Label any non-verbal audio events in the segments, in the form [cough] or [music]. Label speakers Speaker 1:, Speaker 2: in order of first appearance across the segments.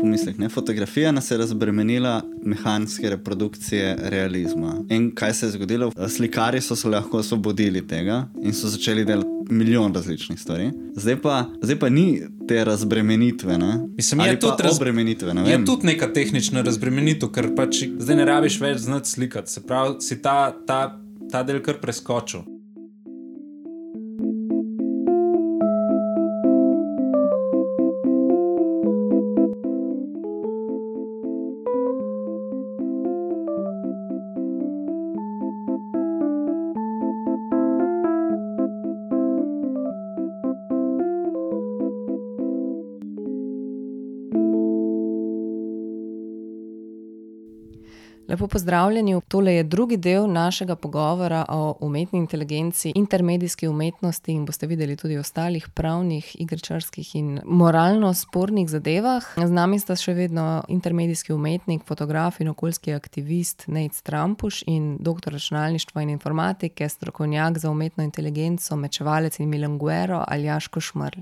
Speaker 1: pomislek. Ne? Fotografija nas je razbremenila mehanske reprodukcije realizma. In kaj se je zgodilo? Slikari so se lahko osvobodili tega in so začeli delati milijon različnih stvari. Zdaj pa, zdaj pa ni te razbremenitve.
Speaker 2: Mislim, je tudi
Speaker 1: razbremenitve. Ne
Speaker 2: je tudi neka tehnična razbremenitev, ker pač zdaj ne rabiš več znati slikati. Se pravi, si ta, ta, ta del kar preskočil.
Speaker 3: Pozdravljeni. Tole je drugi del našega pogovora o umetni inteligenci, intermedijski umetnosti in boste videli tudi ostalih pravnih, igričarskih in moralno spornih zadevah. Z nami sta še vedno intermedijski umetnik, fotograf in okoljski aktivist Nate Strampuš in doktor računalništva in informatike, strokovnjak za umetno inteligenco, mečevalec in milanguero Aljaš Košmrl.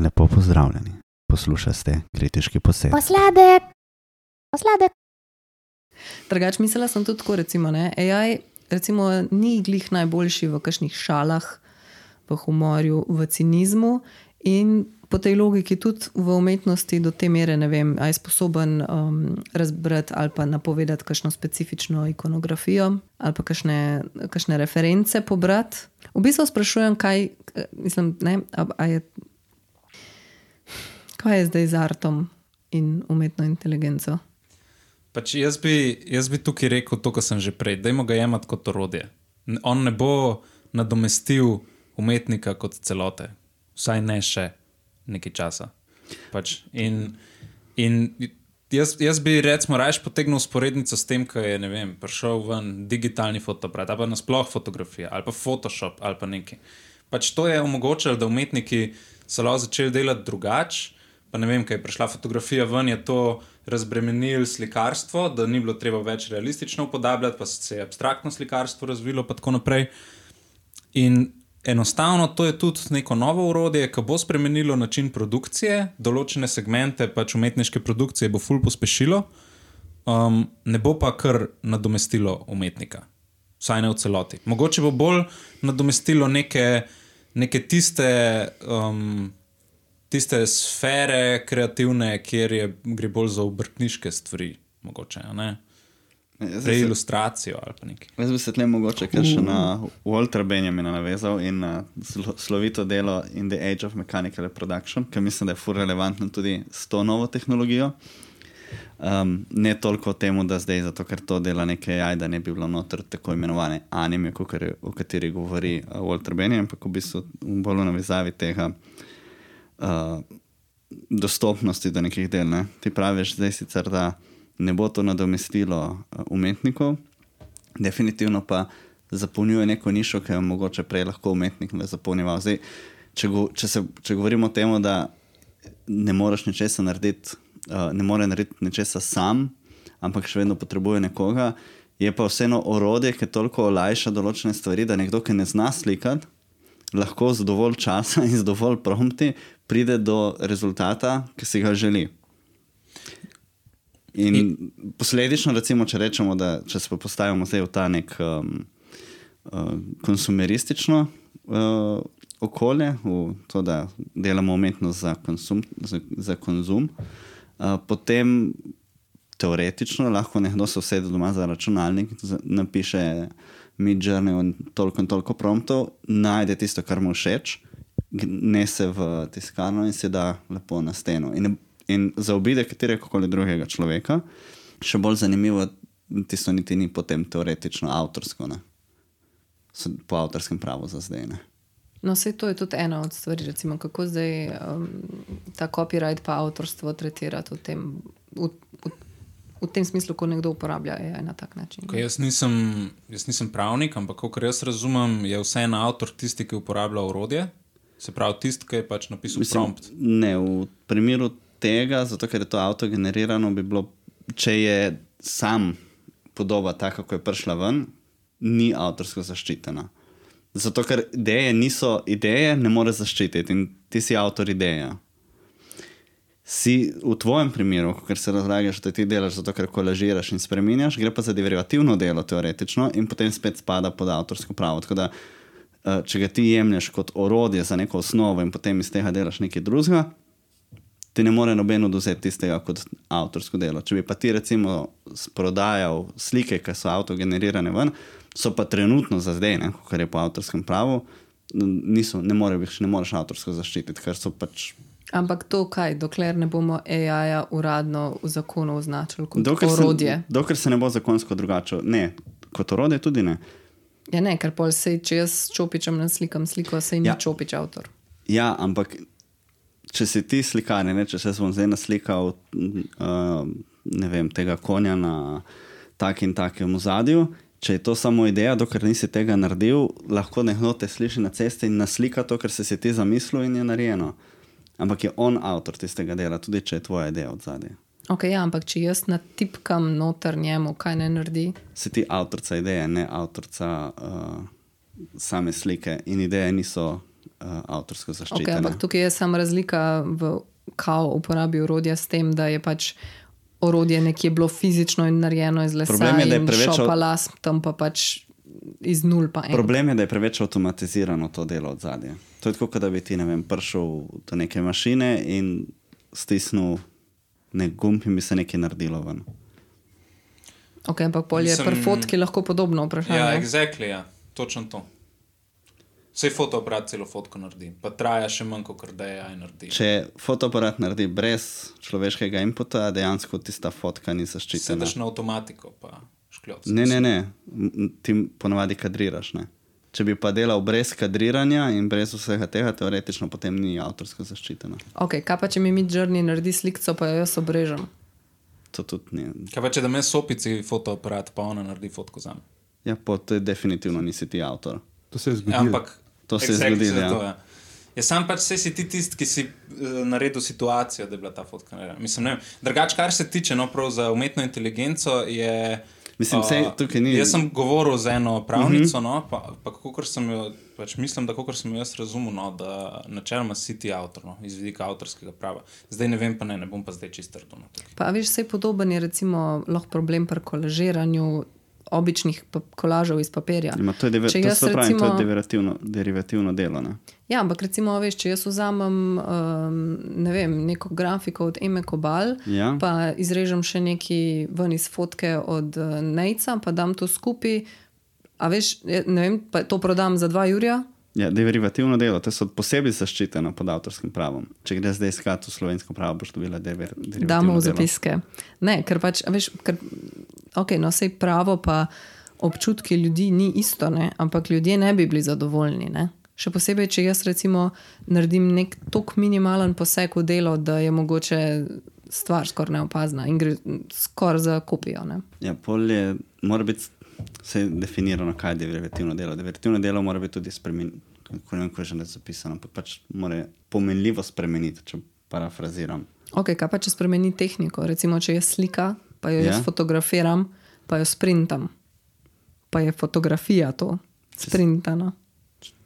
Speaker 1: Lepo pozdravljeni. Poslušate kritiški posebej.
Speaker 3: Posladek! Posladek! Drugač, mislila sem tudi tako, recimo, ne, AI recimo, ni glih najboljši v kakšnih šalah, v humorju, v cinizmu in po tej logiki tudi v umetnosti do te mere, ne vem, aj sposoben um, razbrati ali pa napovedati kakšno specifično ikonografijo ali pa kakšne, kakšne reference pobrati. V bistvu sprašujem, kaj, mislim, ne, a, a je, kaj je zdaj z artom in umetno inteligenco.
Speaker 2: Pač jaz, bi, jaz bi tukaj rekel to, kar sem že prej, da jim ga jemati kot orodje. On ne bo nadomestil umetnika kot celote, vsaj ne še nekaj časa. Pač in, in jaz, jaz bi recimo raje potegnil usporednico s tem, ko je vem, prišel ven digitalni fotoaparat, ali pa nasploh fotografija, ali pa Photoshop, ali pa nekaj. Pač to je omogočilo, da umetniki so lahko začeli delati drugače. Pa ne vem, kaj je prišla fotografija ven, je to razbremenili slikarstvo, da ni bilo treba več realistično upodabljati, pa se je abstraktno slikarstvo razvilo, in tako naprej. In enostavno to je tudi neko novo urodje, ki bo spremenilo način produkcije, določene segmente pač umetniške produkcije bo ful pospešilo, um, ne bo pa kar nadomestilo umetnika, vsaj ne v celoti. Mogoče bo bolj nadomestilo neke, neke tiste. Um, tiste sfere kreativne, kjer je, gre bolj za obrtniške stvari, mogoče. Ne? Za ilustracijo ali pa nekaj.
Speaker 1: Jaz bi se tle mogoče kar še na Walter Benjamina navezal in na slovito delo In the Age of Mechanical Production, ki mislim, da je fur relevantno tudi s to novo tehnologijo. Um, ne toliko o tem, da zdaj, zato ker to dela nekaj AI, da ne bi bilo noter tako imenovane anime, o kateri govori uh, Walter Benjamin, ampak v bistvu bolj v navezavi tega uh, dostopnosti do nekih del. Ne? Ti praviš, zdaj sicer, da ne bo to nadomestilo uh, umetnikov, definitivno pa zapolnjuje neko nišo, ki je mogoče prej lahko umetnik zapolnjeval. Zdaj, če, go, če, se, če govorimo o tem, da ne moreš ničesar narediti, uh, ne more narediti ničesar sam, ampak še vedno potrebuje nekoga. Je pa vseeno orodje, ki toliko olajša določene stvari, da nekdo, ki ne zna slikati, lahko z dovolj časa [laughs] in z dovolj prompti pride do rezultata, ki si ga želi. In, in posledično, recimo, če rečemo, da če se postavimo zdaj v ta nek um, uh, konsumeristično uh, okolje, v to, da delamo umetnost za konsum, za, za konzum uh, potem teoretično lahko nekdo se usede doma za računalnik, napiše mi journey in toliko in toliko promptov, najde tisto, kar mu všeč nese v tiskarno in se da lepo na steno. In, in zaobide katerega koli drugega človeka, še bolj zanimivo, tisto niti ni potem teoretično avtorsko, ne? po avtorskem pravu za zdaj. Ne?
Speaker 3: No, vse to je tudi ena od stvari, recimo, kako zdaj um, ta copyright pa avtorstvo tretirati v tem. V, v, V tem smislu, ko nekdo uporablja AI na tak način.
Speaker 2: Jaz nisem, jaz nisem pravnik, ampak kot jaz razumem, je vseeno avtor tisti, ki uporablja urodje, Se pravi, tisti, ki je pač napisal Mislim, prompt.
Speaker 1: Ne, v primeru tega, zato ker je to avto generirano, bi bilo, če je sam podoba taka, kako je prišla ven, ni avtorsko zaščitena. Zato ker ideje niso ideje, ne more zaščititi in ti si avtor ideje. si v tvojem primeru, ker se razlagaš, da ti delaš zato, ker kolažiraš in spremenjaš, gre pa za derivativno delo, teoretično, in potem spet spada pod avtorsko pravo. Tako da, eh, če ga ti jemlješ kot orodje za neko osnovo in potem iz tega delaš nekaj drugega, ti ne more noben oduzeti tistega kot avtorsko delo. Če bi pa ti recimo prodajal slike, ki so avtogenerirane ven, so pa trenutno za zdaj, ne, kar je po avtorskem pravu, niso, ne, more, ne moreš avtorsko zaščititi, ker so pač
Speaker 3: Ampak to kaj, dokler ne bomo AI-ja uradno v zakonu označili kot dokler orodje?
Speaker 1: Se, dokler se ne bo zakonsko drugače, ne, kot orodje tudi ne.
Speaker 3: Ja, ne, ker pol se, če jaz čopičem na slikam sliko, se jim ja. čopič avtor.
Speaker 1: Ja, ampak če si ti slikar, ne, če se bom zdaj naslikal uh, vem, tega konja na tak in takem zadju. Če je to samo ideja, dokler nisi tega naredil, lahko nekdo te sliši na cesti in naslika to, kar si si ti zamislil in je narejeno ampak je on avtor tistega dela, tudi če je tvoja ideja od zadaj.
Speaker 3: Okay, ja, ampak če jaz natipkam noter njemu, kaj ne naredi?
Speaker 1: Si ti avtorica ideje, ne avtorica uh, same slike in ideje niso uh, avtorsko zaščitene.
Speaker 3: Okay, ampak tukaj je samo razlika v kao uporabi orodja s tem, da je pač. Orodje je nekje bilo fizično in narejeno iz lesa, Problem je, da je preveč šopalas, tam pa pač iz nul.
Speaker 1: Problem je, da je preveč avtomatizirano to delo od zadnje. To je tako, da bi ti ne prišel do neke mašine in stisnil nek gumb in bi se nekaj naredilo ven.
Speaker 3: Ok, ampak polje Mislim, pri fotki lahko podobno vprašanje.
Speaker 2: Ja, exactly, ja, točno to. Vse fotoaparat celo fotko naredi, pa traja še manj, kot da je AI naredi.
Speaker 1: Če fotoaparat naredi brez človeškega inputa, dejansko tista fotka ni zaščitena.
Speaker 2: Sedeš na avtomatiko, pa škljot.
Speaker 1: Ne, ne, ne, ti ponavadi kadriraš. Ne? Če bi pa delal brez kadriranja in brez vsega tega, teoretično potem ni avtorska zaščita.
Speaker 3: Okay, kaj pa če mi mi črni naredi sliko, pa jo jaz obrežem?
Speaker 1: To tudi ni.
Speaker 2: Kaj pa če da me sopici fotoaparat, pa ona naredi fotko za me?
Speaker 1: Ja, pa to je definitivno nisi ti avtor.
Speaker 4: To se je zgodilo.
Speaker 2: Ja, ampak
Speaker 1: to se je zgodilo. Ja.
Speaker 2: Ja. Ja, sam pač si ti tisti, ki si uh, naredil situacijo, da je bila ta fotka narejena. Drugače, kar se tiče no, za umetno inteligenco, je.
Speaker 1: Mislim, sej, ni...
Speaker 2: Jaz sem govoril z eno pravnico, uh mhm. -huh. no, pa, pa sem jo, pač mislim, da kako sem jo jaz razumel, no, da načeloma si ti avtor, no, iz vidika avtorskega prava. Zdaj ne vem, pa ne, ne bom pa zdaj čisto trdo.
Speaker 3: Pa veš, vse podoben je recimo lahko problem pri kolažiranju običnih kolažev iz papirja.
Speaker 1: Ima, to je, deve, to pravi, recimo, to je derivativno, derivativno delo. Ne?
Speaker 3: Ja, ampak recimo, veš, če jaz vzamem um, ne vem, neko grafiko od Eme Kobal, ja. pa izrežem še neki ven iz fotke od uh, Nejca, pa dam to skupaj, a veš, ne vem, pa to prodam za dva jurja.
Speaker 1: Ja, derivativno delo, to so posebej zaščiteno pod avtorskim pravom. Če greš zdaj iskati v slovensko pravo, boš dobila derivativno.
Speaker 3: Damo v zapiske. Ne, ker pač, veš, ker, ok, no, sej pravo, pa občutki ljudi ni isto, ne? ampak ljudje ne bi bili zadovoljni. Ne? Še posebej, če jaz recimo naredim nek tok minimalen poseg v delo, da je mogoče stvar skoraj neopazna in gre skoraj za kopijo. Ne?
Speaker 1: Ja, polje mora biti vse definirano, kaj je derivativno delo. Derivativno delo mora biti tudi spremenjeno, kot je že zapisano, pa pač mora pomenljivo spremeniti, če parafraziram.
Speaker 3: Ok, kaj pa če spremeni tehniko? Recimo, če je slika, pa jo ja? jaz fotografiram, pa jo sprintam, pa je fotografija to, sprintana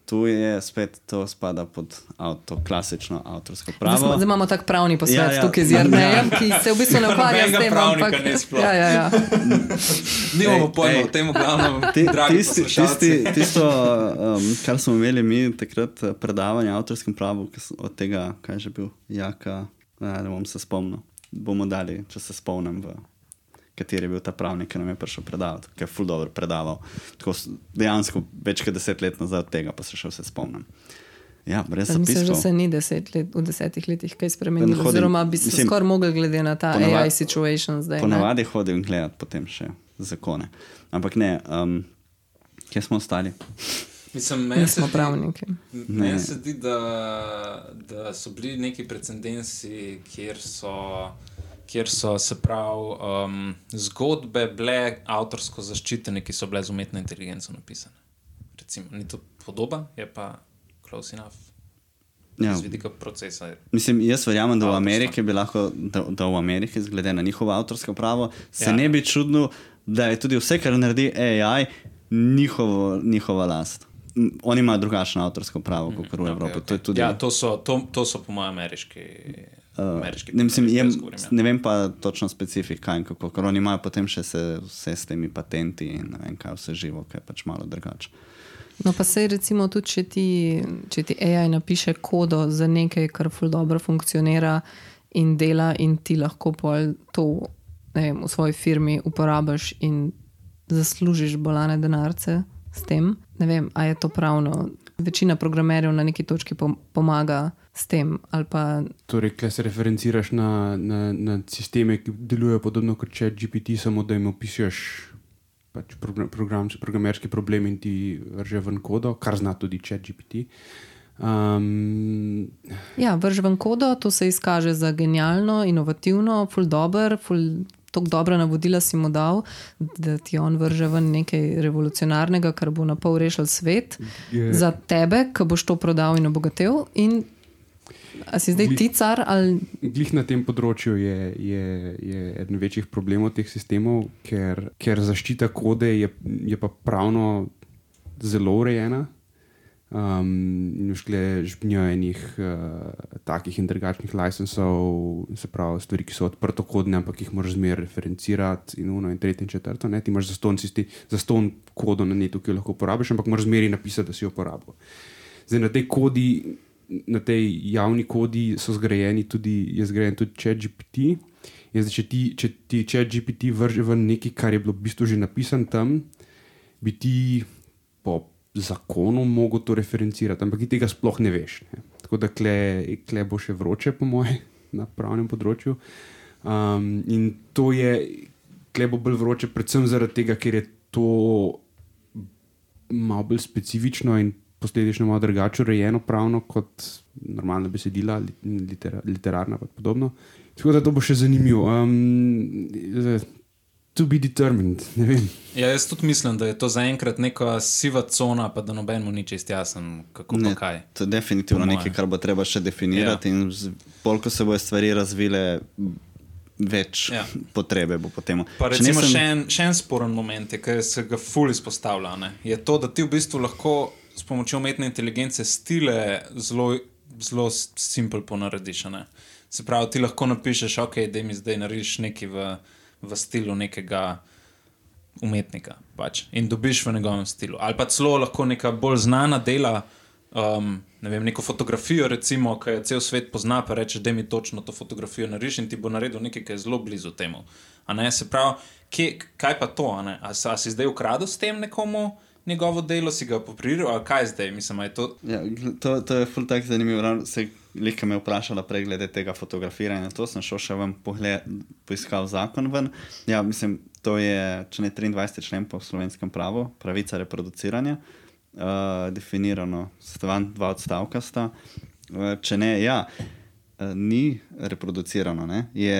Speaker 1: tu je spet to spada pod avto, klasično avtorsko pravo.
Speaker 3: Zdaj imamo tak pravni posvet ja, ja. tukaj z Jrnejem, ki se v bistvu ne [laughs] ukvarja s tem.
Speaker 2: Ampak, ja, ja, ja. [laughs] Nimamo pojma o tem, glavno, ti, tisti,
Speaker 1: tisti, tisto, um, kar smo imeli mi takrat eh, predavanje o avtorskem pravu, od tega, kaj je že bil, jaka, ne, ne bom se spomnil. Bomo dali, če se spomnim. V kateri je bil ta pravnik, ki nam je prišel predavati, ki je ful dobro predaval. Tako dejansko več kot deset let nazaj od tega, pa se še vse spomnim. Ja, brez tega.
Speaker 3: Mislim, da se ni deset let, v desetih letih kaj spremenilo. Hodim, oziroma bi se skoraj mogel glede na ta ponavad, AI situation zdaj.
Speaker 1: Ponavadi hodim gledati potem še zakone. Ampak ne, um, kje smo ostali?
Speaker 2: Mislim,
Speaker 3: Mi smo pravniki.
Speaker 2: Meni se zdi, da, da so bili neki precedensi, kjer so kjer so se pravi um, zgodbe bile avtorsko zaščitene, ki so bile z umetno inteligenco napisane. Recimo, ni to podoba, je pa close enough. Ja. Z vidika procesa.
Speaker 1: Mislim, jaz verjamem, da v Ameriki bi lahko, da, da v Ameriki, glede na njihovo avtorsko pravo, se ja. ne bi čudilo, da je tudi vse, kar naredi AI, njihovo, njihova last. Oni imajo drugačno avtorsko pravo kot v Evropi.
Speaker 2: Okay, okay. To, tudi... ja, to, so, to, to so po mojem ameriški Ameriški
Speaker 1: ne, mislim, je,
Speaker 2: govorim, ja.
Speaker 1: ne vem pa točno specifika in kako, ker oni imajo potem še se, vse s temi patenti in ne vem kaj vse živo, ki je pač malo drugače.
Speaker 3: No, pa se recimo tudi, če ti, če ti AI napiše kodo za nekaj, kar ful dobro funkcionira in dela, in ti lahko pol to ne vem, v svoji firmi uporabiš in zaslužiš bolane denarce s tem. Ne vem, a je to pravno. Večina programerjev na neki točki pom- pomaga s tem, pa
Speaker 4: Torej, kaj se referenciraš na, na, na sisteme, ki delujejo podobno kot če GPT, samo da jim opišuješ pač program, program, programerski problem in ti vrže ven kodo, kar zna tudi če GPT. Um,
Speaker 3: Ja, vrž ven kodo, to se izkaže za genialno, inovativno, ful dobr, ful tako dobra navodila si mu dal, da ti on vrže ven nekaj revolucionarnega, kar bo na pol rešil svet
Speaker 4: Je-
Speaker 3: za tebe, ki boš to prodal in obogatil. In a si zdaj
Speaker 4: Glih-
Speaker 3: ti car ali
Speaker 4: Glih na tem področju je, je, je eden večjih problemov teh sistemov, ker, ker zaščita kode je, je pa pravno zelo urejena. Um, in užkle žbnjo enih uh, takih in drugačnih licensov, se pravi, stvari, ki so odprtokodne, ampak jih moraš zmeraj referencirati, in uno, in tretje, in četrto. Ne? Ti imaš zaston, sisti, zaston kodo na netu, ki jo lahko uporabiš, ampak moraš zmeraj napisati, da si jo uporabil. Zdaj na tej kodi, na tej javni kodi so zgrajeni tudi, je zgrajen tudi ChatGPT. In zdaj, če ti, če ti ChatGPT vrže ven nekaj, kar je bilo v bistvu že napisano tam, bi ti po zakonu mogel to referencirati, ampak ti tega sploh ne veš. Ne. Tako da kle, kle bo še vroče, po mojem, [laughs] na pravnem področju. Um, in to je, kle bo bolj vroče, predvsem zaradi tega, ker je to malo bolj specifično in posledično malo drugače urejeno pravno kot normalna besedila, li- litera, literarna in podobno. Tako da to bo še zanimivo. Um, to be determined, ne vem.
Speaker 2: Ja, jaz tudi mislim, da je to zaenkrat neka siva cona, pa da nobenemu ni čest jasen, kako pa kaj.
Speaker 1: To je definitivno nekaj, kar bo treba še definirati. Ja. In bolj, ko se bodo stvari razvile, več
Speaker 2: Ja.
Speaker 1: potrebe bo potem.
Speaker 2: Pa recimo še en, še en sporen moment, ki se ga ful izpostavlja, ne, je to, da ti v bistvu lahko s pomočjo umetne inteligence stile zelo, zelo s- simpel ponarediš. ne. Se pravi, ti lahko napišeš, ok, da mi zdaj narediš nekaj v, v stilu nekega umetnika pač, in dobiš v njegovem stilu. Ali pa celo lahko neka bolj znana dela. Um, ne vem, neko fotografijo, recimo, ki jo cel svet pozna, pa reče, da mi točno to fotografijo nariš in ti bo naredil nekaj, kar je zelo blizu temu. Ne, se pravi, kje, kaj pa to? A, a, a si zdaj ukradel s tem nekomu njegovo delo, si ga popriral, ali kaj zdaj? Mislim, je to.
Speaker 1: Ja, to, to je ful tak zanimivo. ravno Se Lika me vprašala prej glede tega fotografiranja. To sem šel še vam pogled, poiskal zakon ven. Ja, mislim, to je, če ne 23. člen po slovenskem pravu, pravica reproduciranja, uh, definirano, stvan dva odstavka sta. Uh, če ne, ja, uh, ni reproducirano, ne? je,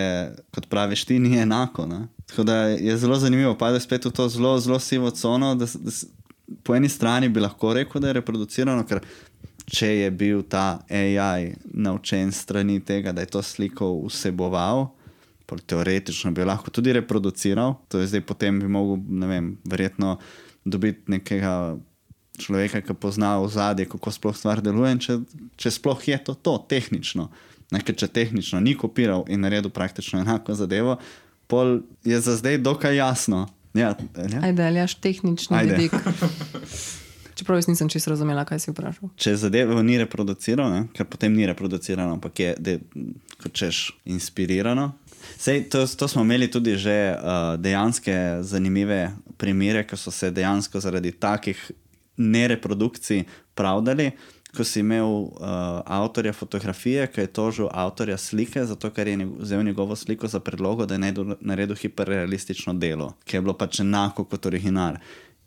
Speaker 1: kot praviš, ti ni enako. Ne? Tako da je zelo zanimivo, pade spet v to zelo, zelo sivo cono. Da, da, po eni strani bi lahko rekel, da je reproducirano, ker če je bil ta AI naučen strani tega, da je to sliko vseboval, teoretično bi lahko tudi reproduciral, to je zdaj potem bi mogel, ne vem, verjetno dobiti nekega človeka, ki pozna ozadje, kako sploh stvar deluje, če, če sploh je to, to tehnično. Ne, ker če tehnično ni kopiral in naredil praktično enako zadevo, pol je za zdaj dokaj jasno. Ja, ja.
Speaker 3: ajde, ali jaš tehnični
Speaker 1: Ajde.
Speaker 3: vidik. [laughs] Čeprav jaz nisem čisto razumela, kaj si vprašal.
Speaker 1: Če zadevo ni reproduciral, ne, ker potem ni reproducirano, ampak je, de, kot češ, inspirirano. Sej, to, to smo imeli tudi že uh, dejanske zanimive primere, ki so se dejansko zaradi takih nereprodukcij pravdali. Ko si imel uh, avtorja fotografije, ki je tožil avtorja slike, zato ker je vzel njegovo sliko za predlogo, da je naredil, hiperrealistično delo, ki je bilo pač enako kot original.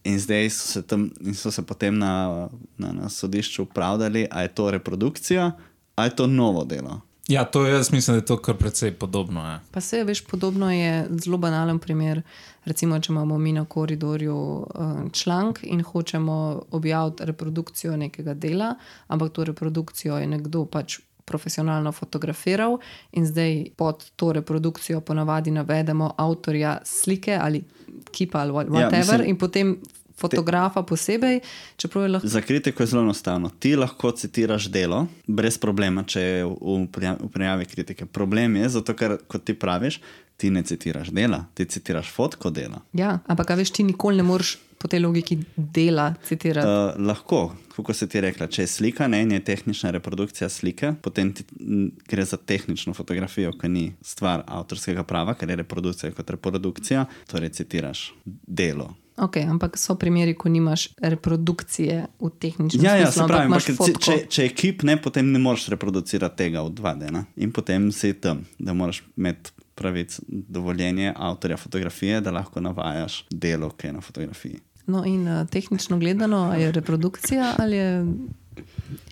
Speaker 1: In zdaj so se, tam, in so se potem na, na, na sodišču pravdali, ali je to reprodukcija, ali je to novo delo.
Speaker 2: Ja, to jaz mislim, da je to kar precej podobno. Ja.
Speaker 3: Pa se veš, podobno je zelo banalen primer. Recimo, če imamo mi na koridorju eh, članek in hočemo objaviti reprodukcijo nekega dela, ampak to reprodukcijo je nekdo pač profesionalno fotografiral in zdaj pod to reprodukcijo ponavadi navedemo avtorja slike ali kipa ali
Speaker 1: Ja,
Speaker 3: whatever,
Speaker 1: mislim-
Speaker 3: in potem fotografa posebej, čeprav je lahko.
Speaker 1: Za kritiko je zelo enostavno. Ti lahko citiraš delo brez problema, če je v v prijavi kritike. Problem je, zato ker, kot ti praviš, ti ne citiraš dela, ti citiraš fotko dela.
Speaker 3: Ja, ampak veš, ti nikoli ne moreš po tej logiki dela citirati.
Speaker 1: Uh, lahko, kot si ti rekla, če je slika, ne in je tehnična reprodukcija slike, potem ti, m, gre za tehnično fotografijo, ki ni stvar avtorskega prava, ker je reprodukcija kot reprodukcija, torej citiraš delo.
Speaker 3: Ok, ampak so primeri, ko nimaš reprodukcije v tehničnem
Speaker 1: Ja, ja,
Speaker 3: smislu,
Speaker 1: se pravi,
Speaker 3: ampak
Speaker 1: ampak, če, če je kip, ne, potem ne moreš reproducirati tega v 2D. Ne? In potem si tam, da moraš imeti pravic dovoljenje avtorja fotografije, da lahko navajaš delo, ki je na fotografiji.
Speaker 3: No, in uh, tehnično gledano, je reprodukcija ali je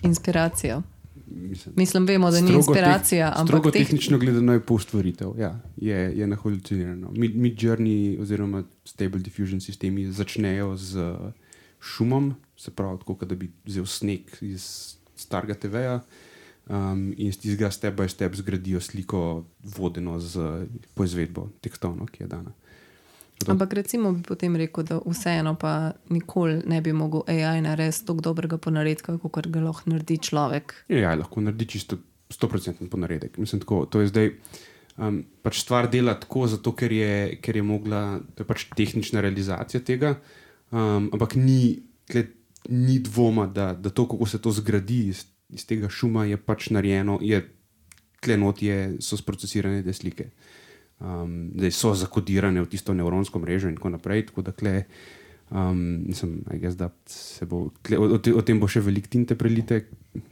Speaker 3: inspiracija?
Speaker 4: Mislim,
Speaker 3: Mislim, vemo, da ni inspiracija,
Speaker 4: teh,
Speaker 3: ampak
Speaker 4: strogo
Speaker 3: teh-
Speaker 4: tehnično gledano je poustvaritev. Ja, je, je nahalucinirano. Mid, mid journey oziroma stable diffusion sistemi začnejo z šumom, se pravi, tako kot da bi vzel sneg iz starega TV-ja. Um, in iz tistega step by step zgradijo sliko, vodeno z poizvedbo tekstono, ki je dana. Zato-
Speaker 3: Ampak recimo bi potem rekel, da vseeno pa nikoli ne bi mogel AI narediti tako dobrega ponaredka, kot ga lahko naredi človek.
Speaker 4: Ja, ja, lahko naredi čisto 100% ponaredek. Mislim, tako, to je zdaj um, pač stvar dela tako, zato ker je, ker je mogla, to je pač tehnična realizacija tega, um, ampak ni, tle, ni dvoma, da, da to, kako se to zgradi iz, iz tega šuma, je pač narejeno, je klenot, je, so sprocesirane te slike. Um, zdaj so zakodirane v tisto nevronsko mrežo in tako naprej. Tako da kle, um, mislim, guess, da bo, kle, o, o, te- o tem bo še veliko tinte prelite,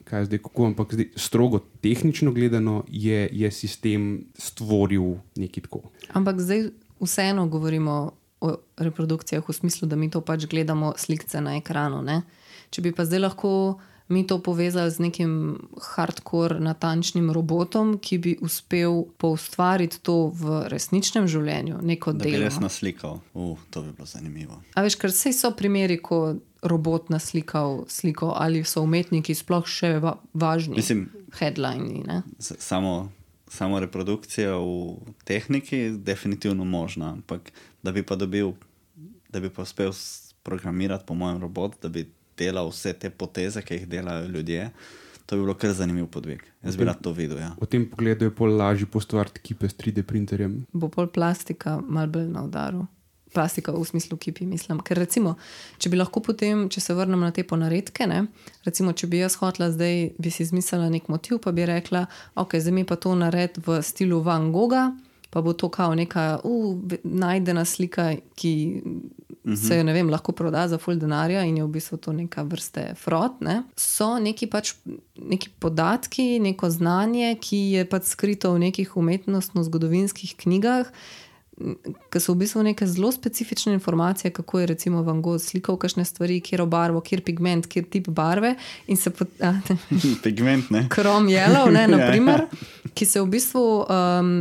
Speaker 4: kaj zdaj kako, ampak zdaj, strogo tehnično gledano je, je sistem stvoril nekaj tako.
Speaker 3: Ampak zdaj vseeno govorimo o reprodukcijah v smislu, da mi to pač gledamo slikce na ekranu. Ne? Če bi pa zdaj lahko mi to povezali z nekim hardcore, natančnim robotom, ki bi uspel poustvariti to v resničnem življenju, neko
Speaker 1: Da
Speaker 3: delo.
Speaker 1: res naslikal, uh, to bi bilo zanimivo.
Speaker 3: A veš, ker vse so primeri, ko robot naslikal sliko ali so umetniki sploh še va važni.
Speaker 1: Mislim-
Speaker 3: headlini.
Speaker 1: Samo, samo reprodukcija v tehniki je definitivno možna, ampak da bi pa dobil, da bi pa uspel programirati, po mojem, robot, da bi delal vse te poteze, ki jih delajo ljudje, to bi bilo kar zanimiv podvig. Jaz bi rad to videl. Ja.
Speaker 4: V tem pogledu je pol lažje postvariti kipe s 3D printerjem.
Speaker 3: Bo pol plastika mal bolj na udaru. Plastika v smislu kipi, mislim. Ker recimo, če bi lahko potem, če se vrnem na te ponaredke, ne, recimo, če bi jaz hotela zdaj, bi si izmislila nek motiv, pa bi rekla, ok, zdaj mi pa to nared v stilu Van Gogha, pa bo to kao neka uh, najdena slika, ki se jo ne vem, lahko proda za full denarja in je v bistvu to neka vrste frot. Ne? So neki pač neki podatki, neko znanje, ki je pač skrito v nekih umetnostno-zgodovinskih knjigah. Ki so v bistvu neke zelo specifične informacije, kako je recimo Van Gogh slikal kakšne stvari, kjer barvo, kjer pigment, kjer tip barve. Pot, a, [laughs]
Speaker 1: Pigment, ne?
Speaker 3: Krom yellow, ne, [laughs]
Speaker 1: Ja.
Speaker 3: naprimer, ki se v bistvu um,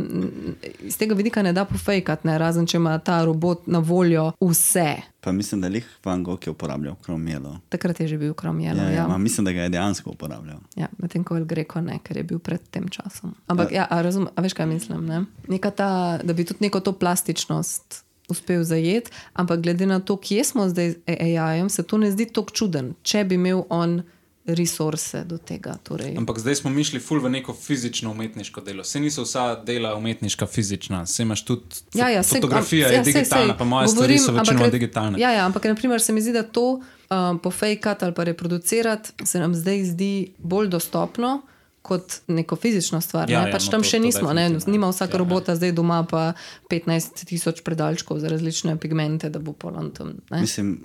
Speaker 3: iz tega vidika ne da pofejkati, ne, razen če ima ta robot na voljo vse.
Speaker 1: Pa mislim, da je lih Van Gogh uporabljal kromelo.
Speaker 3: Takrat je že bil krom
Speaker 1: Ja, ja,
Speaker 3: Ja,
Speaker 1: mislim, da ga je dejansko uporabljal.
Speaker 3: ja, medtem ko je Greko ne, ker je bil pred tem časom. Ampak, ja, a, razum, a veš, kaj mislim? Ne? Neka Ta, da bi tudi neko to plastičnost uspel zajeti, ampak glede na to, kje smo zdaj z AI-jem, se to ne zdi tako čuden, če bi imel on resurse do tega. Torej.
Speaker 2: Ampak zdaj smo mišli ful v neko fizično umetniško delo. Se niso vsa dela umetniška fizična, se imaš tudi
Speaker 3: Ja, ja,
Speaker 2: fotografija,
Speaker 3: am-
Speaker 2: je
Speaker 3: ja,
Speaker 2: digitalna,
Speaker 3: sej,
Speaker 2: pa moje stvari so
Speaker 3: ampak
Speaker 2: večinoma
Speaker 3: re-
Speaker 2: digitalne.
Speaker 3: Ja, ja, ampak naprimer, se mi zdi, da to um, pofejkati ali pa reproducirati se nam zdaj zdi bolj dostopno. Kot neko fizično stvar.
Speaker 2: Ja,
Speaker 3: Ja,
Speaker 2: ja,
Speaker 3: pač
Speaker 2: no,
Speaker 3: tam
Speaker 2: to-
Speaker 3: še
Speaker 2: to
Speaker 3: nismo. Ne? Nima
Speaker 2: ja.
Speaker 3: vsak
Speaker 2: Ja, ja.
Speaker 3: robota zdaj doma pa 15 tisoč predalčkov za različne pigmente, da bo polan tam. ne.
Speaker 1: Mislim,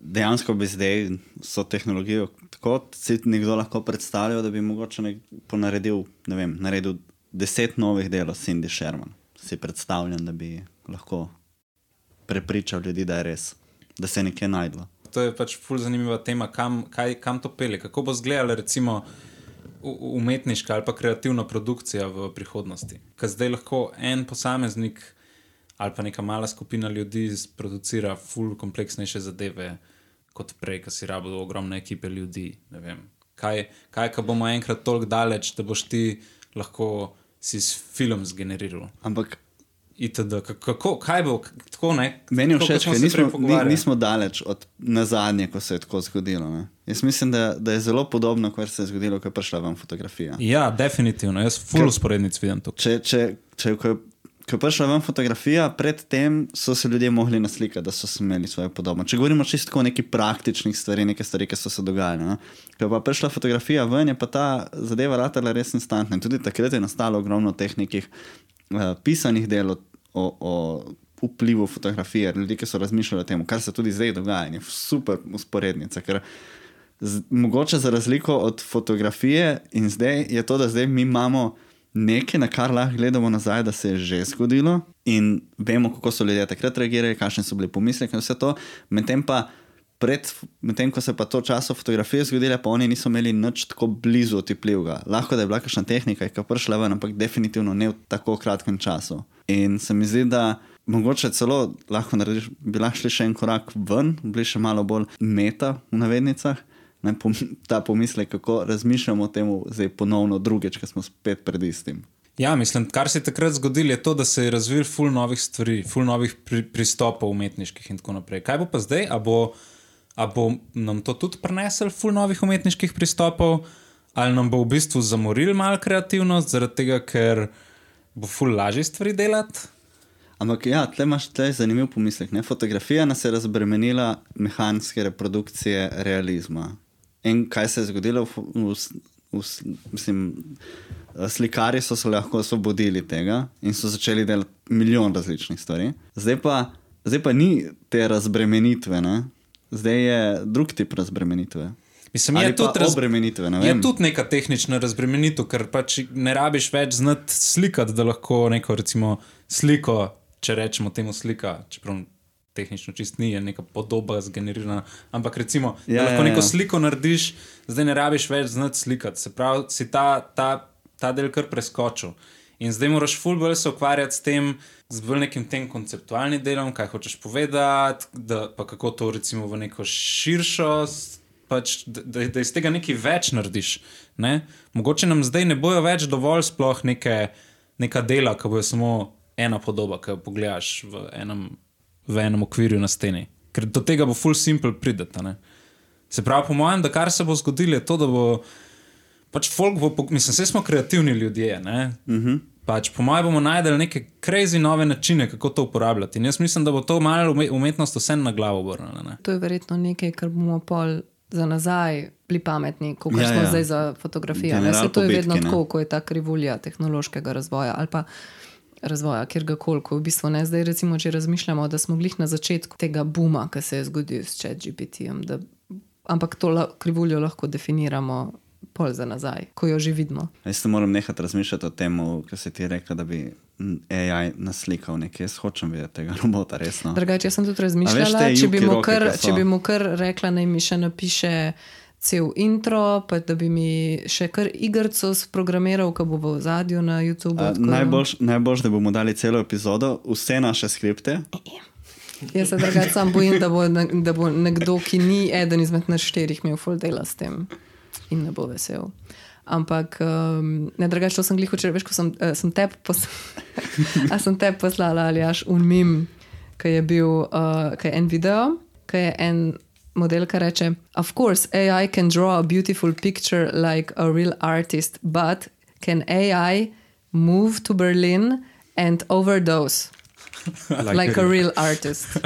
Speaker 1: dejansko bi zdaj so tehnologijo tako si nekdo lahko predstavljal, da bi mogoče nek, ponaredil, ne vem, naredil deset novih delov s Cindy Sherman. Si predstavljam, da bi lahko prepričal ljudi, da je res, da se je nekaj najdlo.
Speaker 2: To je pač ful zanimiva tema, kam, kaj, kam to pele. Kako bo izgledala recimo umetniška ali pa kreativna produkcija v prihodnosti. Ker zdaj lahko en posameznik ali pa neka mala skupina ljudi producira ful kompleksnejše zadeve kot prej, ko si rabo ogromne ekipe ljudi. Kaj, kaj ko bomo enkrat toliko daleč, da boš ti lahko si film zgeneriral.
Speaker 1: Ampak
Speaker 2: itd. Kako, kaj bo, tako ne?
Speaker 1: Meni je všeč, ker nismo, ni, nismo daleč od nazadnje, ko se je tako zgodilo. Ne? Jaz mislim, da, da je zelo podobno, kar se je zgodilo, ko je prišla vam fotografija.
Speaker 2: Ja, definitivno. Jaz full usporednic vidim tukaj.
Speaker 1: Če, če, če ko, je- ko je prišla ven fotografija, predtem so se ljudje mogli naslikati, da so imeli svoje podobno. Če govorimo čisto o nekih praktičnih stvareh, nekaj stvari, ki so se dogajale. Ne? Ko je pa prišla fotografija ven, je pa ta zadeva ratala res instantna. In tudi takrat je nastalo ogromno teh nekih uh, pisanih del o, o, o vplivu fotografije, ljudi, ki so razmišljali o tem, kar se tudi zdaj dogaja. Je super usporednica. Ker z, mogoče za razliko od fotografije in zdaj je to, da zdaj mi imamo nekaj, na kar lahko gledamo nazaj, da se je že zgodilo in vemo, kako so ljudje takrat reagirali, kakšni so bili pomisleki in vse to. Medtem pa. Pred, medtem ko se pa to časo fotografije zgodile, pa oni niso imeli nič tako blizu otipljivega. Lahko da je bila kakšna tehnika, ki je prišla ven, ampak definitivno ne v tako kratkem času. In se mi zdi, da mogoče celo lahko narediš, bi lahko šli še en korak ven, bili še malo bolj meta v navednicah. Ne, pom, ta pomislek, kako razmišljamo o tem, zdaj ponovno drugič, ko smo spet pred istim.
Speaker 2: Ja, mislim, kar se je takrat zgodilo, je to, da se je razvil ful novih stvari, ful novih pri, pristopov umetniških in tako naprej. Kaj bo pa zdaj? A bo, a bo nam to tudi prenesel ful novih umetniških pristopov, ali nam bo v bistvu zamoril malo kreativnost, zaradi tega, ker bo ful lažje stvari delati?
Speaker 1: Ampak ja, tle imaš tle zanimiv pomislek. Ne? Fotografija nas je razbremenila mehanske reprodukcije realizma. In kaj se je zgodilo? V, v, v, mislim, slikari so se lahko osvobodili tega in so začeli delati milijon različnih stvari. Zdaj pa, zdaj pa ni te razbremenitve, ne? Zdaj je drug tip razbremenitve.
Speaker 2: Mislim,
Speaker 1: Ali
Speaker 2: je tudi, raz,
Speaker 1: ne
Speaker 2: je tudi neka tehnična razbremenitev, ker pač ne rabiš več znati slikati, da lahko neko recimo, sliko, če rečemo temu slika, čeprav tehnično čist ni, je neka podoba zgenerirana. Ampak recimo, ja, da lahko
Speaker 1: ja,
Speaker 2: neko
Speaker 1: ja.
Speaker 2: sliko narediš, zdaj ne rabiš več znati slikati. Se pravi, si ta, ta, ta del kar preskočil. In zdaj moraš ful bolj se ukvarjati s tem, z bolj nekim tem konceptualnim delom, kaj hočeš povedati, da, pa kako to recimo v neko širšo, pač, da, da, iz tega nekaj več narediš. Ne? Mogoče nam zdaj ne bojo več dovolj sploh neke, neka dela, ki bojo samo ena podoba, ki jo pogledaš v enem, v enem okvirju na steni. Ker do tega bo full simple prideti. a ne. Se pravi, po mojem, da kar se bo zgodilo, je to, da bo pač folk, bo, mislim, vse smo kreativni ljudje. Uh -huh. Pač, po mojem, bomo najdeli neke crazy nove načine, kako to uporabljati. In jaz mislim, da bo to malo ume- umetnost vse na glavo obrnila. ne.
Speaker 3: To je verjetno nekaj, kar bomo pol za nazaj bili pametni, kot
Speaker 1: Ja,
Speaker 3: smo
Speaker 1: ja.
Speaker 3: zdaj za fotografijo. Ne?
Speaker 1: General
Speaker 3: Se to je
Speaker 1: po
Speaker 3: vedno
Speaker 1: bitki, ne.
Speaker 3: tako, ko je ta krivulja tehnološkega razvoja ali pa razvoja, kjer ga koliko. V bistvu ne zdaj, recimo, če razmišljamo, da smo glih na začetku tega buma, ki se je zgodil s ChatGPT-jem. da- Ampak to la, krivuljo lahko definiramo pol za nazaj, ko jo že vidimo.
Speaker 1: Jaz se moram nehati razmišljati o tem, kar si ti rekla, da bi AI naslikal nekaj. Jaz hočem videti tega robota, resno.
Speaker 3: Drugače, jaz sem tudi
Speaker 1: veš,
Speaker 3: razmišljala,
Speaker 1: te
Speaker 3: če bi,
Speaker 1: roke,
Speaker 3: kar, če bi mu kar rekla, naj mi še napiše cel intro, pa da bi mi še kar igrico sprogramiral, ki bo v zadju na YouTubu. Tako da-
Speaker 1: Najboljš, najboljš, da bomo dali celo epizodo, vse naše skripte.
Speaker 3: Jaz se drugače sam bojim, da bo, da bo nekdo, ki ni eden izmed nas štirih, imel full dela s tem in ne bo vesel. Ampak, um, ne drugače, sem glih včeraj, veš, ko sem, uh, sem te poslala, [laughs] sem te poslala ali aš un mim, ki je bil, uh, ki je en video, ki je en model, ki reče: Of course, AI can draw a beautiful picture like a real artist, but can AI move to Berlin and overdose? [laughs] like, like a real artist. [laughs]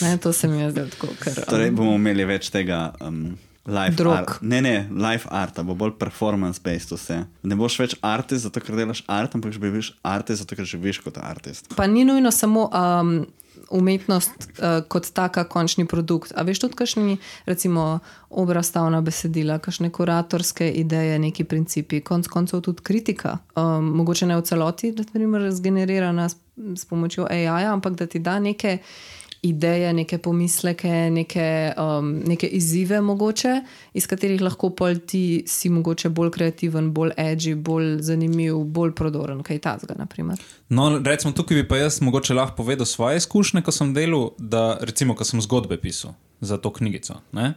Speaker 3: Ne, to se mi je zdelo tako, ker.
Speaker 1: Torej bomo imeli več tega. Um, Live
Speaker 3: Drog.
Speaker 1: art. Ne, ne, live art, bo bolj performance-based vse. Ne boš več artist, zato ker delaš art, ampak boš artist, zato ker živiš kot artist.
Speaker 3: Pa ni nujno samo um, umetnost uh, kot taka končni produkt. A veš tudi, kakšni, recimo, obrazstavna besedila, kakšne kuratorske ideje, neki principi, konc koncev tudi kritika. Um, mogoče ne v celoti, da je zgenerirana s, s pomočjo AI, ampak da ti da neke. Ideje, neke pomisleke, neke, um, neke izzive, mogoče, iz katerih lahko pol ti si mogoče bolj kreativen, bolj edgy, bolj zanimiv, bolj prodoren, kaj tazga. Naprimer.
Speaker 2: No, recimo tukaj bi pa jaz mogoče lahko povedal svoje izkušnje, ko sem delal, da recimo, ko sem zgodbe pisal za to knjigico. Ne?